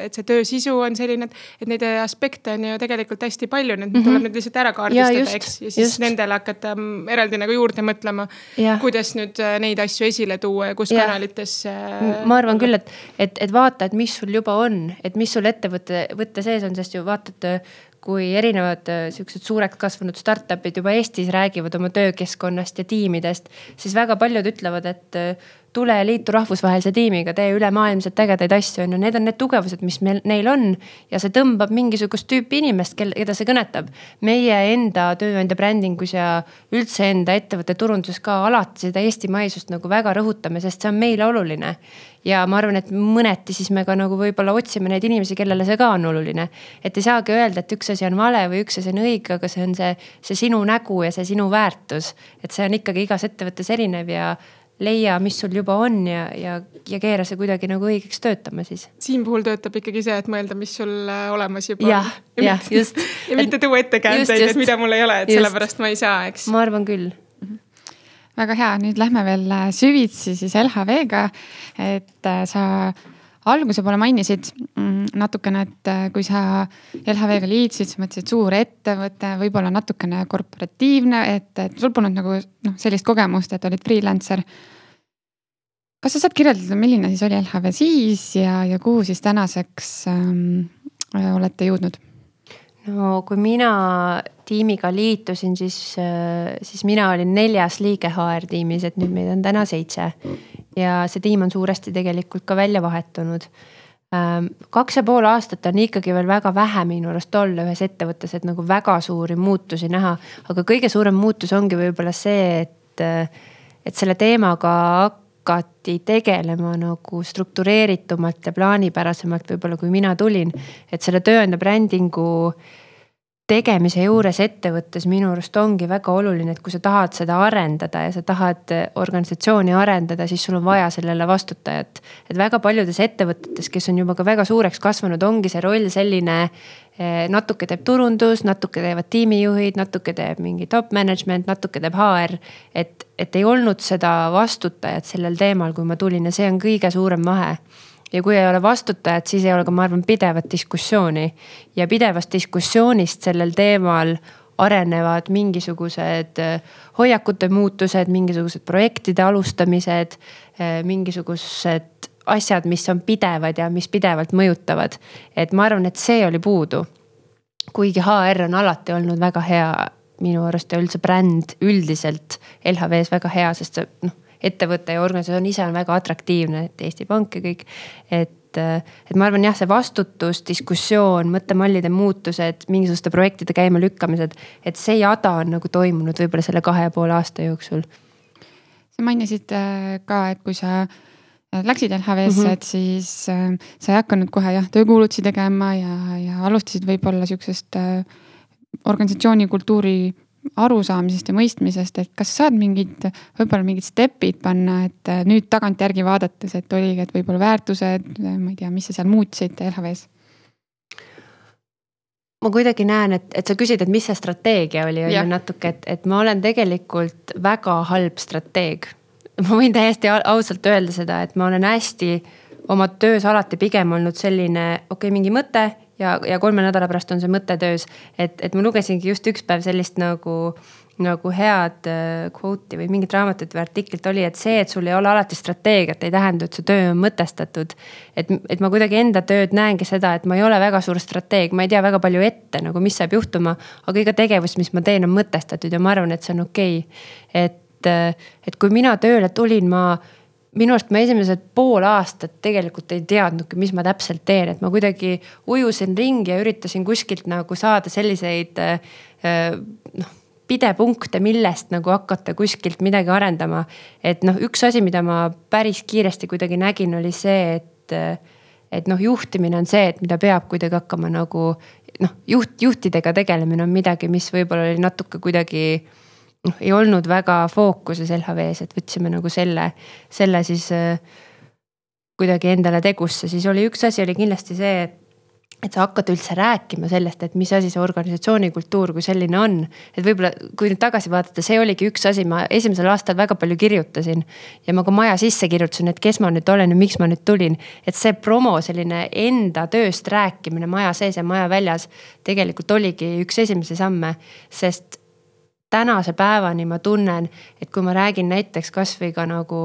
S2: et see töö sisu on selline, et, et neid aspekte on ju tegelikult hästi palju, need mm -hmm. tuleb nüüd lihtsalt ära kaardistada, eks. ja siis just. nendele hakata mm, eraldi nagu juurde mõtlema, kuidas nüüd äh, neid asju esile tuua ja kus ja. kanalites.
S3: ma arvan küll, et, et, et vaata, et mis sul juba on, et mis sul ettevõtte, võtte sees on, sest ju vaatad kui erinevad äh, siuksed suureks kasvanud startup'id juba Eestis räägivad oma töökeskkonnast ja tiimidest, siis väga paljud ütlevad, et äh, tule liitu rahvusvahelise tiimiga, tee ülemaailmselt ägedaid asju, on ju, need on need tugevused, mis meil, neil on. ja see tõmbab mingisugust tüüpi inimest, kel, keda see kõnetab. meie enda tööandja brändingus ja üldse enda ettevõtte turunduses ka alati seda eestimaisust nagu väga rõhutame, sest see on meile oluline ja ma arvan, et mõneti siis me ka nagu võib-olla otsime neid inimesi, kellele see ka on oluline. et ei saagi öelda, et üks asi on vale või üks asi on õige, aga see on see, see sinu nägu ja see sinu väärtus. et see on ikkagi igas ettevõttes erinev ja leia, mis sul juba on ja, ja, ja keera see kuidagi nagu õigeks töötama siis.
S2: siin puhul töötab ikkagi see, et mõelda, mis sul äh, olemas juba
S3: ja, on. jah, just.
S2: ja mitte tuua ettekäändeid, et mida mul ei ole, et just. sellepärast ma ei saa, eks.
S3: ma arvan küll
S1: väga hea, nüüd lähme veel äh, süvitsi siis LHV-ga. et äh, sa alguse poole mainisid mm, natukene, et äh, kui sa LHV-ga liitsid, sa mõtlesid suur ettevõte, võib-olla natukene korporatiivne, et, et sul polnud nagu noh, sellist kogemust, et olid freelancer. kas sa saad kirjeldada, milline siis oli LHV siis ja, ja kuhu siis tänaseks ähm, olete jõudnud?
S3: No kui mina tiimiga liitusin, siis, siis mina olin neljas liige HR tiimis, et nüüd meid on täna seitse. ja see tiim on suuresti tegelikult ka välja vahetunud. Ähm, kaks ja pool aastat on ikkagi veel väga vähe minu arust olla ühes ettevõttes, et nagu väga suuri muutusi näha. aga kõige suurem muutus ongi võib-olla see, et, et selle teemaga hakati tegelema nagu struktureeritumalt ja plaanipärasemalt võib-olla, kui mina tulin. et selle tööandja brändingu tegemise juures ettevõttes minu arust ongi väga oluline, et kui sa tahad seda arendada ja sa tahad organisatsiooni arendada, siis sul on vaja sellele vastutajat. et väga paljudes ettevõtetes, kes on juba ka väga suureks kasvanud, ongi see roll selline. Eh, natuke teeb turundus, natuke teevad tiimijuhid, natuke teeb mingi top management, natuke teeb HR. et, et ei olnud seda vastutajat sellel teemal, kui ma tulin ja see on kõige suurem vahe ja kui ei ole vastutajat, siis ei ole ka, ma arvan, pidevat diskussiooni. ja pidevast diskussioonist sellel teemal arenevad mingisugused äh, hoiakute muutused, mingisugused projektide alustamised, äh, mingisugused asjad, mis on pidevad ja mis pidevalt mõjutavad. et ma arvan, et see oli puudu. kuigi HR on alati olnud väga hea minu arust ja üldse bränd üldiselt LHV-s väga hea, sest see noh ettevõte ja organisatsioon ise on väga atraktiivne, et Eesti Pank ja kõik. et, et ma arvan jah, see vastutus, diskussioon, mõttemallide muutused, mingisuguste projektide käimalükkamised, et see jada on nagu toimunud võib-olla selle kahe ja poole aasta jooksul.
S1: sa mainisid äh, ka, et kui sa äh, läksid LHV-sse mm, -hmm. et siis äh, sa ei hakanud kohe jah, töökuulutusi tegema ja, ja alustasid võib-olla sihukesest organisatsiooni kultuuri arusaamisest ja mõistmisest, et kas sa saad mingid, võib-olla mingid step'id panna, et äh, nüüd tagantjärgi vaadates, et oligi, et võib-olla väärtused, ma ei tea, mis sa seal muutsid LHV-s?
S3: ma kuidagi näen, et, et sa küsid, et mis see strateegia oli, on ju natuke, et, et ma olen tegelikult väga halb strateeg. Ma võin täiesti ausalt öelda seda, et ma olen hästi oma töös alati pigem olnud selline, okei okay,, mingi mõte ja, ja kolme nädala pärast on see mõte töös. et, et ma lugesingi just üks päev sellist nagu, nagu head äh, kvooti või mingit raamatut või artiklit oli, et see, et sul ei ole alati strateegiat, ei tähenda, et su töö on mõtestatud. et, et ma kuidagi enda tööd näengi seda, et ma ei ole väga suur strateeg, ma ei tea väga palju ette nagu, mis saab juhtuma. aga iga tegevus, mis ma teen, on mõtestatud ja ma arvan, et see on okei okay.. et, äh, et kui mina tööle tulin, ma minu arust ma esimesed pool aastat tegelikult ei teadnudki, mis ma täpselt teen, et ma kuidagi ujusin ringi ja üritasin kuskilt nagu saada selliseid äh, noh pidepunkte, millest nagu hakata kuskilt midagi arendama. et noh, üks asi, mida ma päris kiiresti kuidagi nägin, oli see, et, et noh, juhtimine on see, et mida peab kuidagi hakkama nagu noh, juht, juhtidega tegelemine on midagi, mis võib-olla oli natuke kuidagi noh, ei olnud väga fookuses LHV-s, et võtsime nagu selle, selle siis äh, kuidagi endale tegusse, siis oli üks asi oli kindlasti see, et et sa hakkad üldse rääkima sellest, et mis asi see organisatsiooni kultuur kui selline on. et võib-olla, kui nüüd tagasi vaadata, see oligi üks asi, ma esimesel aastal väga palju kirjutasin. ja ma ka maja sisse kirjutasin, et kes ma nüüd olen ja miks ma nüüd tulin. et see promo, selline enda tööst rääkimine maja sees ja maja väljas tegelikult oligi üks esimesi samme, sest tänase päevani ma tunnen, et kui ma räägin näiteks kasvõi ka nagu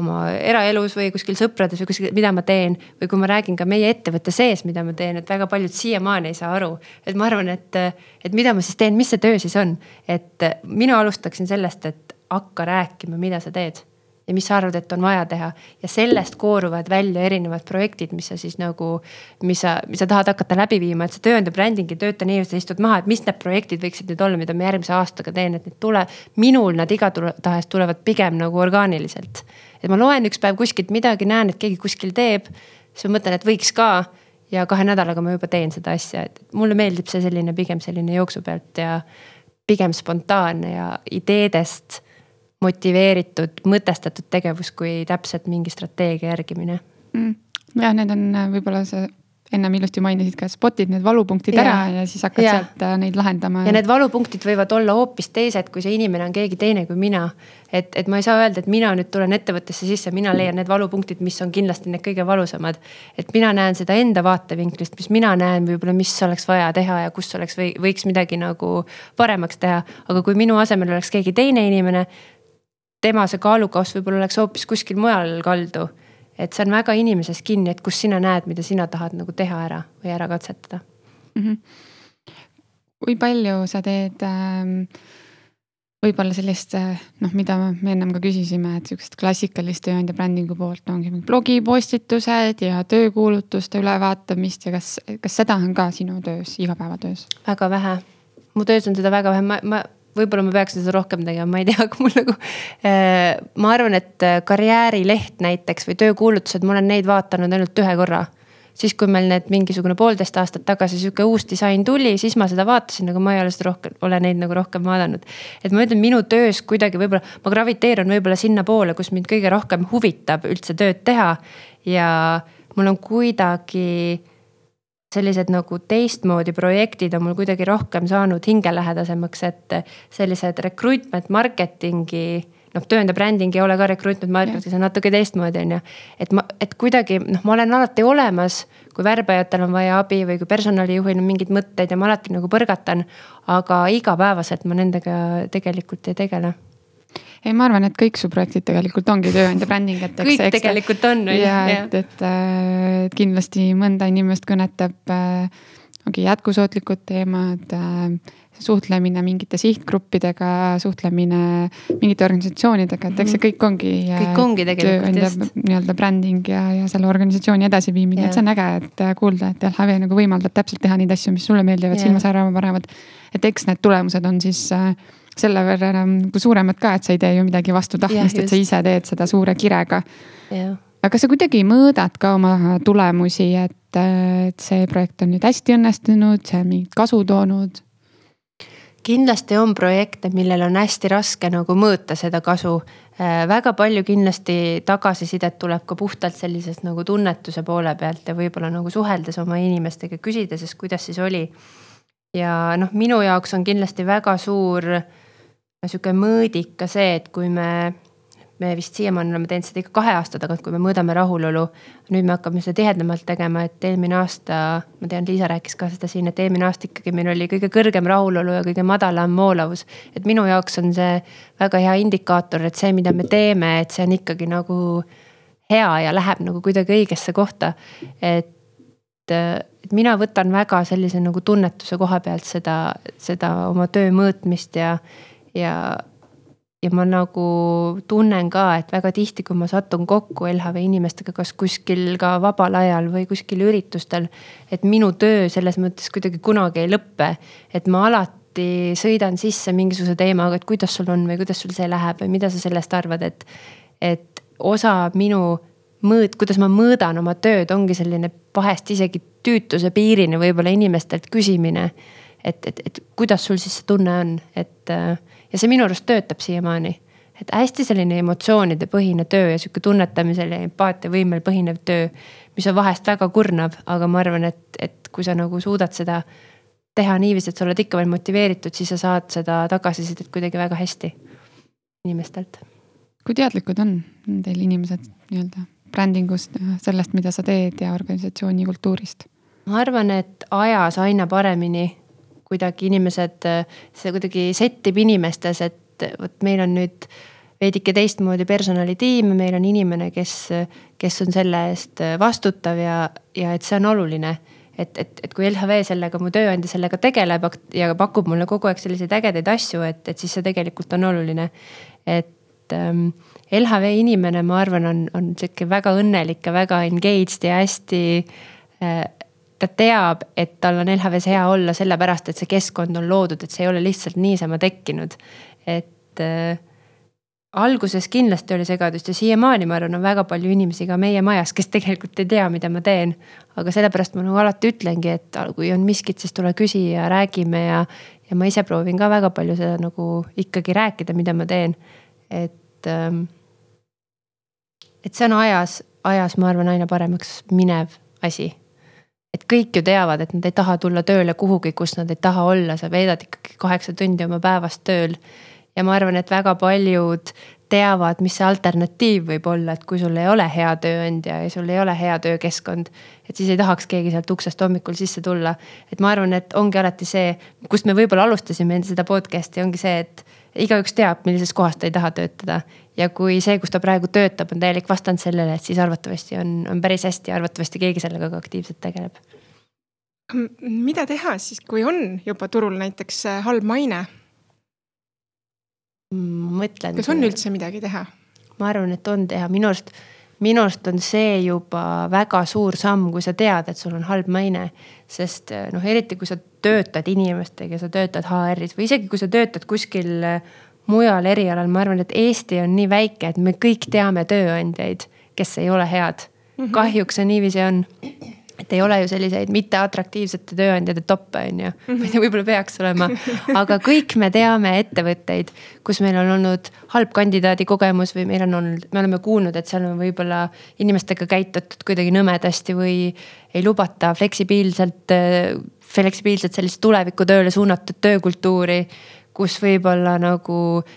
S3: oma eraelus või kuskil sõprades või kuskil, mida ma teen. või kui ma räägin ka meie ettevõtte sees, mida ma teen, et väga paljud siiamaani ei saa aru. et ma arvan, et, et mida ma siis teen, mis see töö siis on. et mina alustaksin sellest, et hakka rääkima, mida sa teed ja mis sa arvad, et on vaja teha. ja sellest kooruvad välja erinevad projektid, mis sa siis nagu, mis sa, mis sa tahad hakata läbi viima, et see tööandja bränding ei tööta nii, et sa istud maha, et mis need projektid võiksid nüüd olla, mida ma järgmise aastaga teen, et need tule. minul nad igatahes tulevad pigem nagu orgaaniliselt. et ma loen üks päev kuskilt midagi, näen, et keegi kuskil teeb, siis ma mõtlen, et võiks ka ja kahe nädalaga ma juba teen seda asja, et mulle meeldib see selline pigem selline jooksu pealt ja pigem spontaanne ja ideedest motiveeritud, mõtestatud tegevus, kui täpselt mingi strateegia järgimine
S1: mm.. jah, need on äh, võib-olla see ennem ilusti mainisid ka, spotid need valupunktid ja. ära ja siis hakkad ja. sealt äh, neid lahendama.
S3: ja need valupunktid võivad olla hoopis teised, kui see inimene on keegi teine kui mina. et, et ma ei saa öelda, et mina nüüd tulen ettevõttesse sisse, mina leian need valupunktid, mis on kindlasti need kõige valusamad. et mina näen seda enda vaatevinklist, mis mina näen võib-olla, mis oleks vaja teha ja kus oleks või võiks midagi nagu paremaks teha. aga kui minu asemel oleks keegi teine inimene tema see kaalukauss võib-olla oleks hoopis kuskil mujal kaldu. et see on väga inimeses kinni, et kus sina näed, mida sina tahad nagu teha ära või ära katsetada mm.
S1: -hmm. kui palju sa teed ähm, võib-olla sellist noh, mida me ennem ka küsisime, et sihukest klassikalist tööandja brändingu poolt ongi blogipostitused ja töökuulutuste ülevaatamist ja kas, kas seda on ka sinu töös, igapäevatöös?
S3: väga vähe, mu töös on seda väga vähe, ma, ma võib-olla ma peaksin seda rohkem tegema, ma ei tea, aga mul nagu äh,. ma arvan, et äh, karjäärileht näiteks või töökuulutused, ma olen neid vaadanud ainult ühe korra. siis, kui meil need mingisugune poolteist aastat tagasi sihuke uus disain tuli, siis ma seda vaatasin, aga ma ei ole seda rohkem, ole neid nagu rohkem vaadanud. et ma ütlen, minu töös kuidagi võib-olla, ma graviteerun võib-olla sinnapoole, kus mind kõige rohkem huvitab üldse tööd teha. ja mul on kuidagi sellised nagu teistmoodi projektid on mul kuidagi rohkem saanud hingelähedasemaks, et sellised recruitment marketing'i noh, tööandja bränding ei ole ka recruitment marketing, see on natuke teistmoodi, on ju. et ma, et kuidagi noh, ma olen alati olemas, kui värbajatel on vaja abi või kui personalijuhil on mingeid mõtteid ja ma alati nagu põrgatan. aga igapäevaselt ma nendega tegelikult ei tegele
S1: ei, ma arvan, et kõik su projektid tegelikult ongi tööandja bränding, et.
S3: kõik eks, tegelikult on.
S1: ja et, et, äh, et kindlasti mõnda inimest kõnetab äh, ongi jätkusuutlikud teemad äh, suhtlemine mingite sihtgruppidega, suhtlemine mingite organisatsioonidega, et eks see mhm. kõik ongi.
S3: kõik ongi tegelikult just.
S1: nii-öelda bränding ja, ja selle organisatsiooni edasiviimine, et see on äge, et kuulda, et LHV nagu võimaldab täpselt teha neid asju, mis sulle meeldivad, silma särama panevad. et eks need tulemused on siis äh, selle võrra nagu suuremad ka, et sa ei tee ju midagi vastu tahtmist, et sa ise teed seda suure kirega. aga sa kuidagi mõõdad ka oma tulemusi, et, et see projekt on nüüd hästi õnnestunud, see on mingit kasu toonud?
S3: kindlasti on projekte, millel on hästi raske nagu mõõta seda kasu. Äh, väga palju kindlasti tagasisidet tuleb ka puhtalt sellisest nagu tunnetuse poole pealt ja võib-olla nagu suheldes oma inimestega, küsides, kuidas siis oli. ja noh, minu jaoks on kindlasti väga suur sihuke mõõdik ka see, et kui me me vist siiamaani oleme teinud seda ikka kahe aasta tagant, kui me mõõdame rahulolu. nüüd me hakkame seda tihedamalt tegema, et eelmine aasta, ma tean, Liisa rääkis ka seda siin, et eelmine aasta ikkagi meil oli kõige kõrgem rahulolu ja kõige madalam voolavus. et minu jaoks on see väga hea indikaator, et see, mida me teeme, et see on ikkagi nagu hea ja läheb nagu kuidagi õigesse kohta. et et mina võtan väga sellise nagu tunnetuse koha pealt seda, seda oma töö mõõtmist ja, ja ja ma nagu tunnen ka, et väga tihti, kui ma satun kokku LHV inimestega, kas kuskil ka vabal ajal või kuskil üritustel. et minu töö selles mõttes kuidagi kunagi ei lõppe, et ma alati sõidan sisse mingisuguse teemaga, et kuidas sul on või kuidas sul see läheb või mida sa sellest arvad, et. et osa minu mõõt, kuidas ma mõõdan oma tööd, ongi selline vahest isegi tüütuse piirini võib-olla inimestelt küsimine. et, et, et kuidas sul siis see tunne on, et ja see minu arust töötab siiamaani. et hästi selline emotsioonide põhine töö ja sihuke tunnetamisel ja empaatiavõimel põhinev töö, mis on vahest väga kurnav, aga ma arvan, et, et kui sa nagu suudad seda teha niiviisi, et sa oled ikka veel motiveeritud, siis sa saad seda tagasisidet kuidagi väga hästi inimestelt.
S1: kui teadlikud on teil inimesed nii-öelda brändingust, sellest, mida sa teed ja organisatsiooni kultuurist?
S3: ma arvan, et ajas aina paremini kuidagi inimesed, see kuidagi sättib inimestes, et vot meil on nüüd veidike teistmoodi personalitiim, meil on inimene, kes, kes on selle eest vastutav ja, ja et see on oluline. et, et, et kui LHV sellega, mu tööandja sellega tegeleb ja pakub mulle kogu aeg selliseid ägedaid asju, et, et siis see tegelikult on oluline. et ähm, LHV inimene, ma arvan, on, on sihuke väga õnnelik ja väga engaged ja hästi äh, ta teab, et tal on LHV-s hea olla sellepärast, et see keskkond on loodud, et see ei ole lihtsalt niisama tekkinud. et äh, alguses kindlasti oli segadust ja siiamaani ma arvan, on väga palju inimesi ka meie majas, kes tegelikult ei tea, mida ma teen. aga sellepärast ma nagu alati ütlengi, et kui on miskit, siis tule küsi ja räägime ja, ja ma ise proovin ka väga palju seda nagu ikkagi rääkida, mida ma teen. et ähm,, et see on ajas, ajas, ma arvan, aina paremaks minev asi et kõik ju teavad, et nad ei taha tulla tööle kuhugi, kus nad ei taha olla, sa veedad ikkagi kaheksa tundi oma päevast tööl. ja ma arvan, et väga paljud teavad, mis see alternatiiv võib olla, et kui sul ei ole hea tööandja ja sul ei ole hea töökeskkond. et siis ei tahaks keegi sealt uksest hommikul sisse tulla. et ma arvan, et ongi alati see, kust me võib-olla alustasime seda podcast'i, ongi see, et igaüks teab, millises kohas ta ei taha töötada. ja kui see, kus ta praegu töötab, on täielik vastand sellele, et siis arvatavasti on, on päris hästi, arvatavasti keegi sellega ka aktiivselt tegeleb.
S2: mida teha siis, kui on juba turul näiteks äh, halb maine?
S3: mõtlen.
S2: kas on üldse midagi teha?
S3: ma arvan, et on teha, minu arust minu arust on see juba väga suur samm, kui sa tead, et sul on halb maine. sest noh, eriti kui sa töötad inimestega, sa töötad HR-is või isegi kui sa töötad kuskil mujal erialal, ma arvan, et Eesti on nii väike, et me kõik teame tööandjaid, kes ei ole head. -hmm. kahjuks see niiviisi on et ei ole ju selliseid mitteatraktiivsete tööandjate toppe, on ju. ma ei tea, võib-olla peaks olema, aga kõik me teame ettevõtteid, kus meil on olnud halb kandidaadi kogemus või meil on olnud, me oleme kuulnud, et seal on võib-olla inimestega käitutud kuidagi nõmedasti või ei lubata fleksibiilselt, fleksibiilselt sellist tulevikutööle suunatud töökultuuri kus võib-olla nagu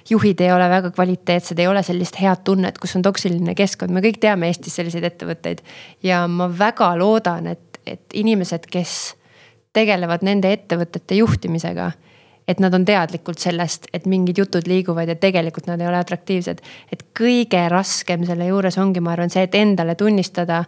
S3: juhid ei ole väga kvaliteetsed, ei ole sellist head tunnet, kus on toksiline keskkond, me kõik teame Eestis selliseid ettevõtteid. ja ma väga loodan, et, et inimesed, kes tegelevad nende ettevõtete juhtimisega et nad on teadlikud sellest, et mingid jutud liiguvad ja tegelikult nad ei ole atraktiivsed. et kõige raskem selle juures ongi, ma arvan, see, et endale tunnistada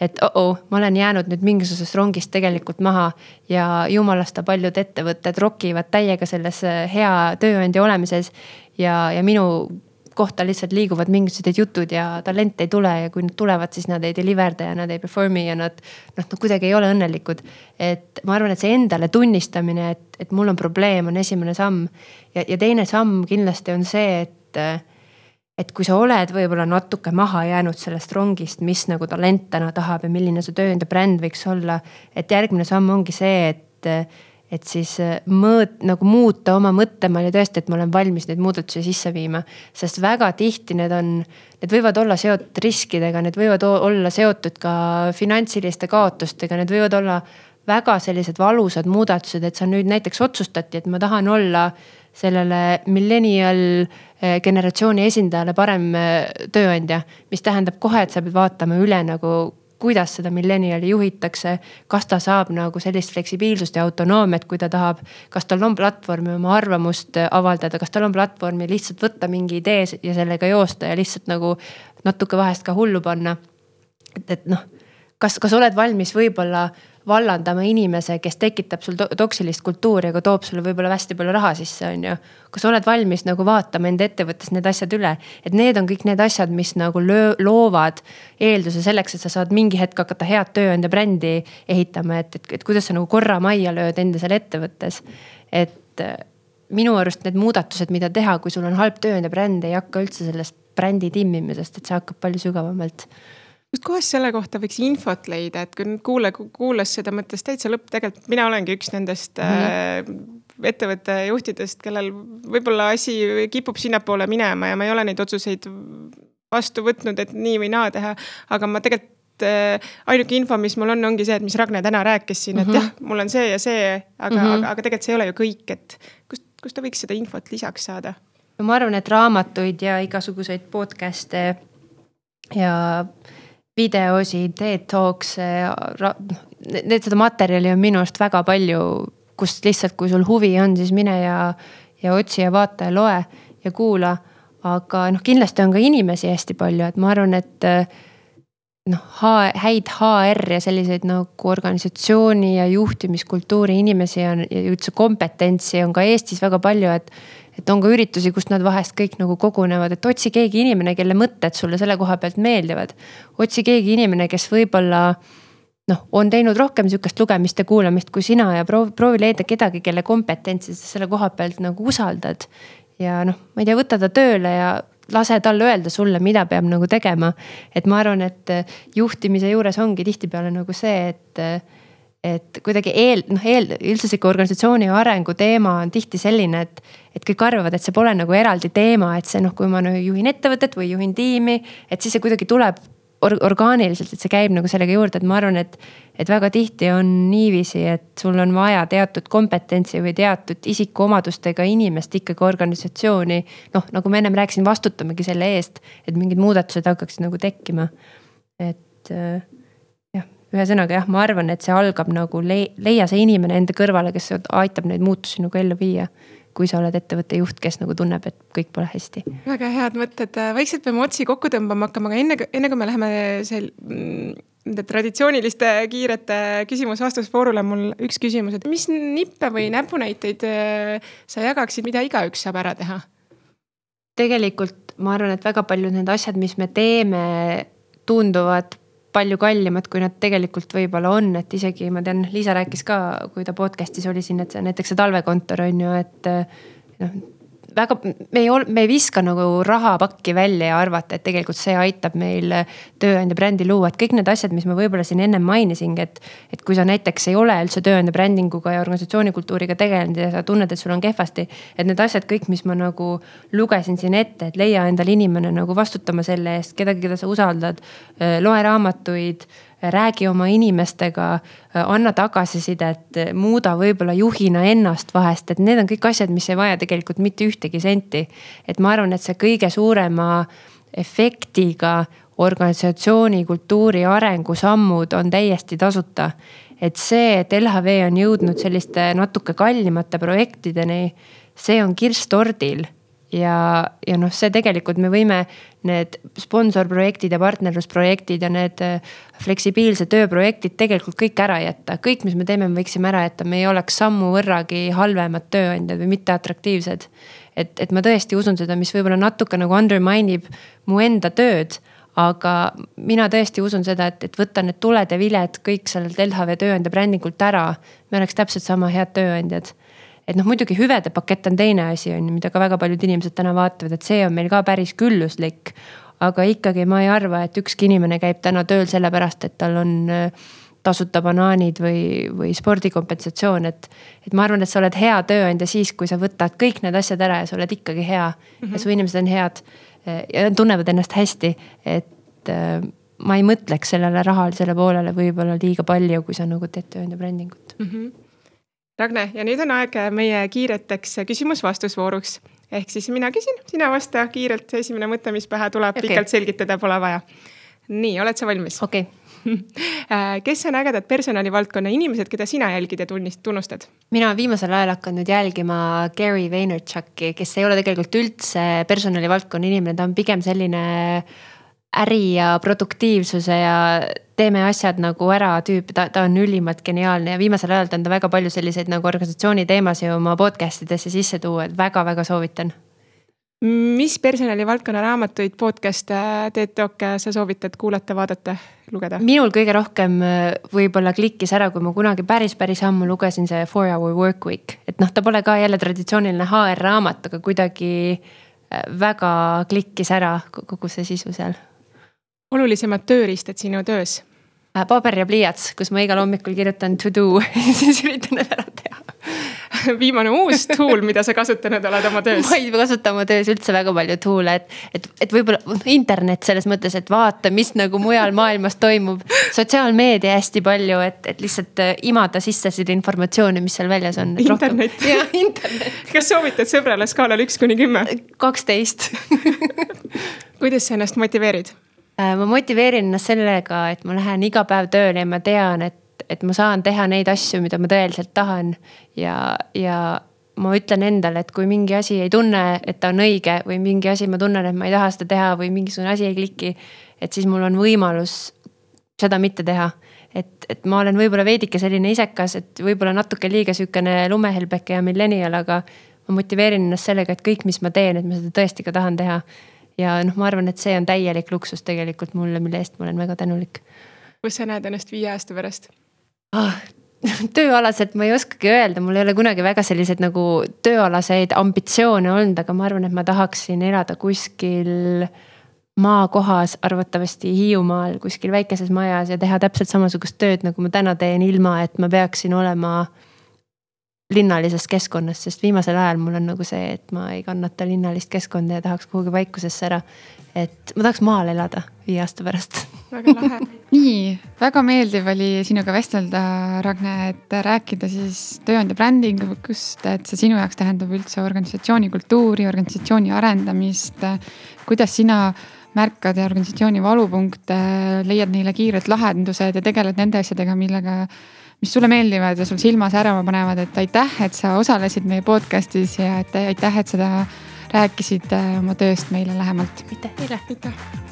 S3: et oh-oh, ma olen jäänud nüüd mingisugusest rongist tegelikult maha ja jumalast paljud ettevõtted rokivad täiega selles äh, hea tööandja olemises. ja, ja minu kohta lihtsalt liiguvad mingisugused jutud ja talente ei tule ja kui nad tulevad, siis nad ei deliver'da ja nad ei perform'i ja nad noh, nad kuidagi ei ole õnnelikud. et ma arvan, et see endale tunnistamine, et, et mul on probleem, on esimene samm. ja, ja teine samm kindlasti on see, et äh, et kui sa oled võib-olla natuke maha jäänud sellest rongist, mis nagu talent täna tahab ja milline su tööandja bränd võiks olla. et järgmine samm ongi see, et, et siis äh, mõõt-, nagu muuta oma mõttemalli tõesti, et ma olen valmis neid muudatusi sisse viima. sest väga tihti need on, need võivad olla seotud riskidega, need võivad olla seotud ka finantsiliste kaotustega, need võivad olla väga sellised valusad muudatused, et sa nüüd näiteks otsustati, et ma tahan olla sellele millennial eh, generatsiooni esindajale parem eh, tööandja. mis tähendab kohe, et sa pead vaatama üle nagu, kuidas seda millenniali juhitakse. kas ta saab nagu sellist fleksibiilsust ja autonoomiat, kui ta tahab. kas tal on platvormi oma arvamust eh, avaldada, kas tal on platvormi lihtsalt võtta mingi idee ja sellega joosta ja lihtsalt nagu natuke vahest ka hullu panna. et, et noh, kas, kas oled valmis võib-olla vallandama inimese, kes tekitab sul toksilist kultuuri, aga toob sulle võib-olla hästi palju raha sisse, on ju. kas oled valmis nagu vaatama enda ettevõttes need asjad üle, et need on kõik need asjad, mis nagu löö, loovad eelduse selleks, et sa saad mingi hetk hakata head tööandja brändi ehitama, et, et, et kuidas sa nagu korra majja lööd enda seal ettevõttes. et äh, minu arust need muudatused, mida teha, kui sul on halb tööandja bränd, ei hakka üldse sellest brändi timmimisest, et see hakkab palju sügavamalt
S2: kustkohast selle kohta võiks infot leida, et kui nüüd kuule, kuulas seda, mõtles täitsa lõpp, tegelikult mina olengi üks nendest mm -hmm. äh, ettevõtte juhtidest, kellel võib-olla asi kipub sinnapoole minema ja ma ei ole neid otsuseid vastu võtnud, et nii või naa teha. aga ma tegelikult äh, ainuke info, mis mul on, ongi see, et mis Ragne täna rääkis siin, et mm -hmm. jah, mul on see ja see, aga mm, -hmm. aga, aga tegelikult see ei ole ju kõik, et kust, kust ta võiks seda infot lisaks saada?
S3: no ma arvan, et raamatuid ja igasuguseid podcast'e ja videosid, TED Talks, need, seda materjali on minu arust väga palju, kust lihtsalt, kui sul huvi on, siis mine ja, ja otsi ja vaata ja loe ja kuula. aga noh, kindlasti on ka inimesi hästi palju, et ma arvan, et noh, häid HR ja selliseid nagu organisatsiooni ja juhtimiskultuuri inimesi on ja üldse kompetentsi on ka Eestis väga palju, et et on ka üritusi, kus nad vahest kõik nagu kogunevad, et otsi keegi inimene, kelle mõtted sulle selle koha pealt meeldivad. otsi keegi inimene, kes võib-olla noh, on teinud rohkem sihukest lugemist ja kuulamist kui sina ja proovi, proovi leida kedagi, kelle kompetentsi sa selle koha pealt nagu usaldad. ja noh, ma ei tea, võta ta tööle ja lase tal öelda sulle, mida peab nagu tegema. et ma arvan, et juhtimise juures ongi tihtipeale nagu see, et et kuidagi eel, noh eel, üldse sihuke organisatsiooni arengu teema on tihti selline, et, et kõik arvavad, et see pole nagu eraldi teema, et see noh, kui ma nagu juhin ettevõtet või juhin tiimi, et siis see kuidagi tuleb or orgaaniliselt, et see käib nagu sellega juurde, et ma arvan, et, et väga tihti on niiviisi, et sul on vaja teatud kompetentsi või teatud isikuomadustega inimest ikkagi organisatsiooni. noh, nagu ma ennem rääkisin, vastutamegi selle eest, et mingid muudatused hakkaksid nagu tekkima. et äh, ühesõnaga jah, ma arvan, et see algab nagu le leia see inimene enda kõrvale, kes aitab neid muutusi nagu ellu viia. kui sa oled ettevõtte juht, kes nagu tunneb, et kõik pole hästi.
S2: väga head mõtted, vaikselt peame otsi kokku tõmbama hakkama, aga enne, enne kui me läheme sel-, nende traditsiooniliste kiirete küsimus-vastusvoorule, mul üks küsimus, et mis nippe või näpunäiteid äh, sa jagaksid, mida igaüks saab ära teha?
S3: tegelikult ma arvan, et väga paljud need asjad, mis me teeme, tunduvad palju kallimad, kui nad tegelikult võib-olla on, et isegi ma tean, Liisa rääkis ka, kui ta podcast'is oli siin, et see näiteks see talvekontor on ju, et noh väga, me ei ol-, me ei viska nagu rahapakki välja ja arvata, et tegelikult see aitab meil tööandja brändi luua, et kõik need asjad, mis ma võib-olla siin ennem mainisingi, et. et kui sa näiteks ei ole üldse tööandja brändinguga ja organisatsioonikultuuriga tegelenud ja sa tunned, et sul on kehvasti. et need asjad kõik, mis ma nagu lugesin siin ette, et leia endale inimene nagu vastutama selle eest, kedagi, keda sa usaldad. loe raamatuid räägi oma inimestega, anna tagasisidet, muuda võib-olla juhina ennast vahest, et need on kõik asjad, mis ei vaja tegelikult mitte ühtegi senti. et ma arvan, et see kõige suurema efektiga organisatsiooni kultuuri arengusammud on täiesti tasuta. et see, et LHV on jõudnud selliste natuke kallimate projektideni, see on kirss tordil ja, ja noh, see tegelikult me võime need sponsorprojektid ja partnerlusprojektid ja need äh, fleksibiilse tööprojektid tegelikult kõik ära jätta. kõik, mis me teeme, me võiksime ära jätta, me ei oleks sammu võrragi halvemad tööandjad või mitte atraktiivsed. et, et ma tõesti usun seda, mis võib-olla natuke nagu undermine ib mu enda tööd aga mina tõesti usun seda, et, et võtta need tuled ja viled kõik sellelt LHV tööandja brändingult ära. me oleks täpselt sama head tööandjad et noh, muidugi hüvede pakett on teine asi, on ju, mida ka väga paljud inimesed täna vaatavad, et see on meil ka päris külluslik. aga ikkagi ma ei arva, et ükski inimene käib täna tööl sellepärast, et tal on äh, tasuta banaanid või, või spordikompensatsioon, et. et ma arvan, et sa oled hea tööandja siis, kui sa võtad kõik need asjad ära ja sa oled ikkagi hea mm -hmm. ja su inimesed on head. ja tunnevad ennast hästi, et äh, ma ei mõtleks sellele rahalisele poolele võib-olla liiga palju, kui sa nagu teed tööandja brändingut mm. -hmm.
S2: Ragne ja nüüd on aeg meie kiireteks küsimus-vastusvooruks ehk siis mina küsin, sina vasta kiirelt, esimene mõte, mis pähe tuleb okay., pikalt selgitada pole vaja. nii, oled sa valmis?
S3: okei okay.
S2: Äh, kes on ägedad personalivaldkonna inimesed, keda sina jälgid ja tunnist, tunnustad?
S3: mina olen viimasel ajal hakanud jälgima Gary Vaynerchuki, kes ei ole tegelikult üldse personalivaldkonna inimene, ta on pigem selline äri ja produktiivsuse ja teeme asjad nagu ära tüüp, ta, ta on ülimalt geniaalne ja viimasel ajal ta on ta väga palju selliseid nagu organisatsiooni teemasid oma podcast idesse sisse tuua, et väga-väga soovitan
S2: mis personalivaldkonna raamatuid, podcast'e, TED Talk'e sa soovitad kuulata, vaadata, lugeda?
S3: minul kõige rohkem äh, võib-olla klikkis ära, kui ma kunagi päris, päris ammu lugesin see Four Hour Work Week. et noh, ta pole ka jälle traditsiooniline HR raamat, aga kuidagi äh, väga klikkis ära kogu see sisu seal.
S2: Olulisemad tööriistad sinu töös?
S3: Äh, paber ja pliiats, kus ma igal hommikul kirjutan to do siis üritan need ära teha
S2: viimane uus tool, mida sa kasutanud oled oma töös?
S3: ma ei kasuta oma töös üldse väga palju tool'e, et, et, et võib-olla internet selles mõttes, et vaata, mis nagu mujal maailmas toimub. sotsiaalmeedia hästi palju, et, et lihtsalt äh, imada sisse seda informatsiooni, mis seal väljas on.
S2: internet.
S3: jah, internet.
S2: kas soovitad sõbrale skaalal üks kuni kümme?
S3: kaksteist
S2: kuidas sa ennast motiveerid?
S3: Äh, ma motiveerin ennast sellega, et ma lähen iga päev tööle ja ma tean, et et ma saan teha neid asju, mida ma tõeliselt tahan. ja, ja ma ütlen endale, et kui mingi asi ei tunne, et ta on õige või mingi asi, ma tunnen, et ma ei taha seda teha või mingisugune asi ei kliki. et siis mul on võimalus seda mitte teha. et, et ma olen võib-olla veidike selline isekas, et võib-olla natuke liiga sihukene lumehelbeke ja millennial, aga ma motiveerin ennast sellega, et kõik, mis ma teen, et ma seda tõesti ka tahan teha. Ja noh, ma arvan, et see on täielik luksus tegelikult mulle, mille eest ma olen väga tänulik.
S2: kus sa näed ennast viie aasta pärast?
S3: ah, tööalaselt ma ei oskagi öelda, mul ei ole kunagi väga selliseid nagu tööalaseid ambitsioone olnud, aga ma arvan, et ma tahaksin elada kuskil maakohas, arvatavasti Hiiumaal, kuskil väikeses majas ja teha täpselt samasugust tööd, nagu ma täna teen, ilma et ma peaksin olema linnalisest keskkonnast, sest viimasel ajal mul on nagu see, et ma ei kannata linnalist keskkonda ja tahaks kuhugi vaikusesse ära. et ma tahaks maal elada viie aasta pärast.
S2: väga lahe
S1: nii, väga meeldiv oli sinuga vestelda, Ragne, et rääkida siis tööandja brändingust, et see sinu jaoks tähendab üldse organisatsiooni kultuuri, organisatsiooni arendamist. kuidas sina märkad organisatsiooni valupunkte, leiad neile kiired lahendused ja tegeled nende asjadega, millega mis sulle meeldivad ja sul silma särama panevad, et aitäh, et sa osalesid meie podcast'is ja et aitäh, et seda rääkisid äh, oma tööst meile lähemalt.
S3: aitäh teile, aitäh.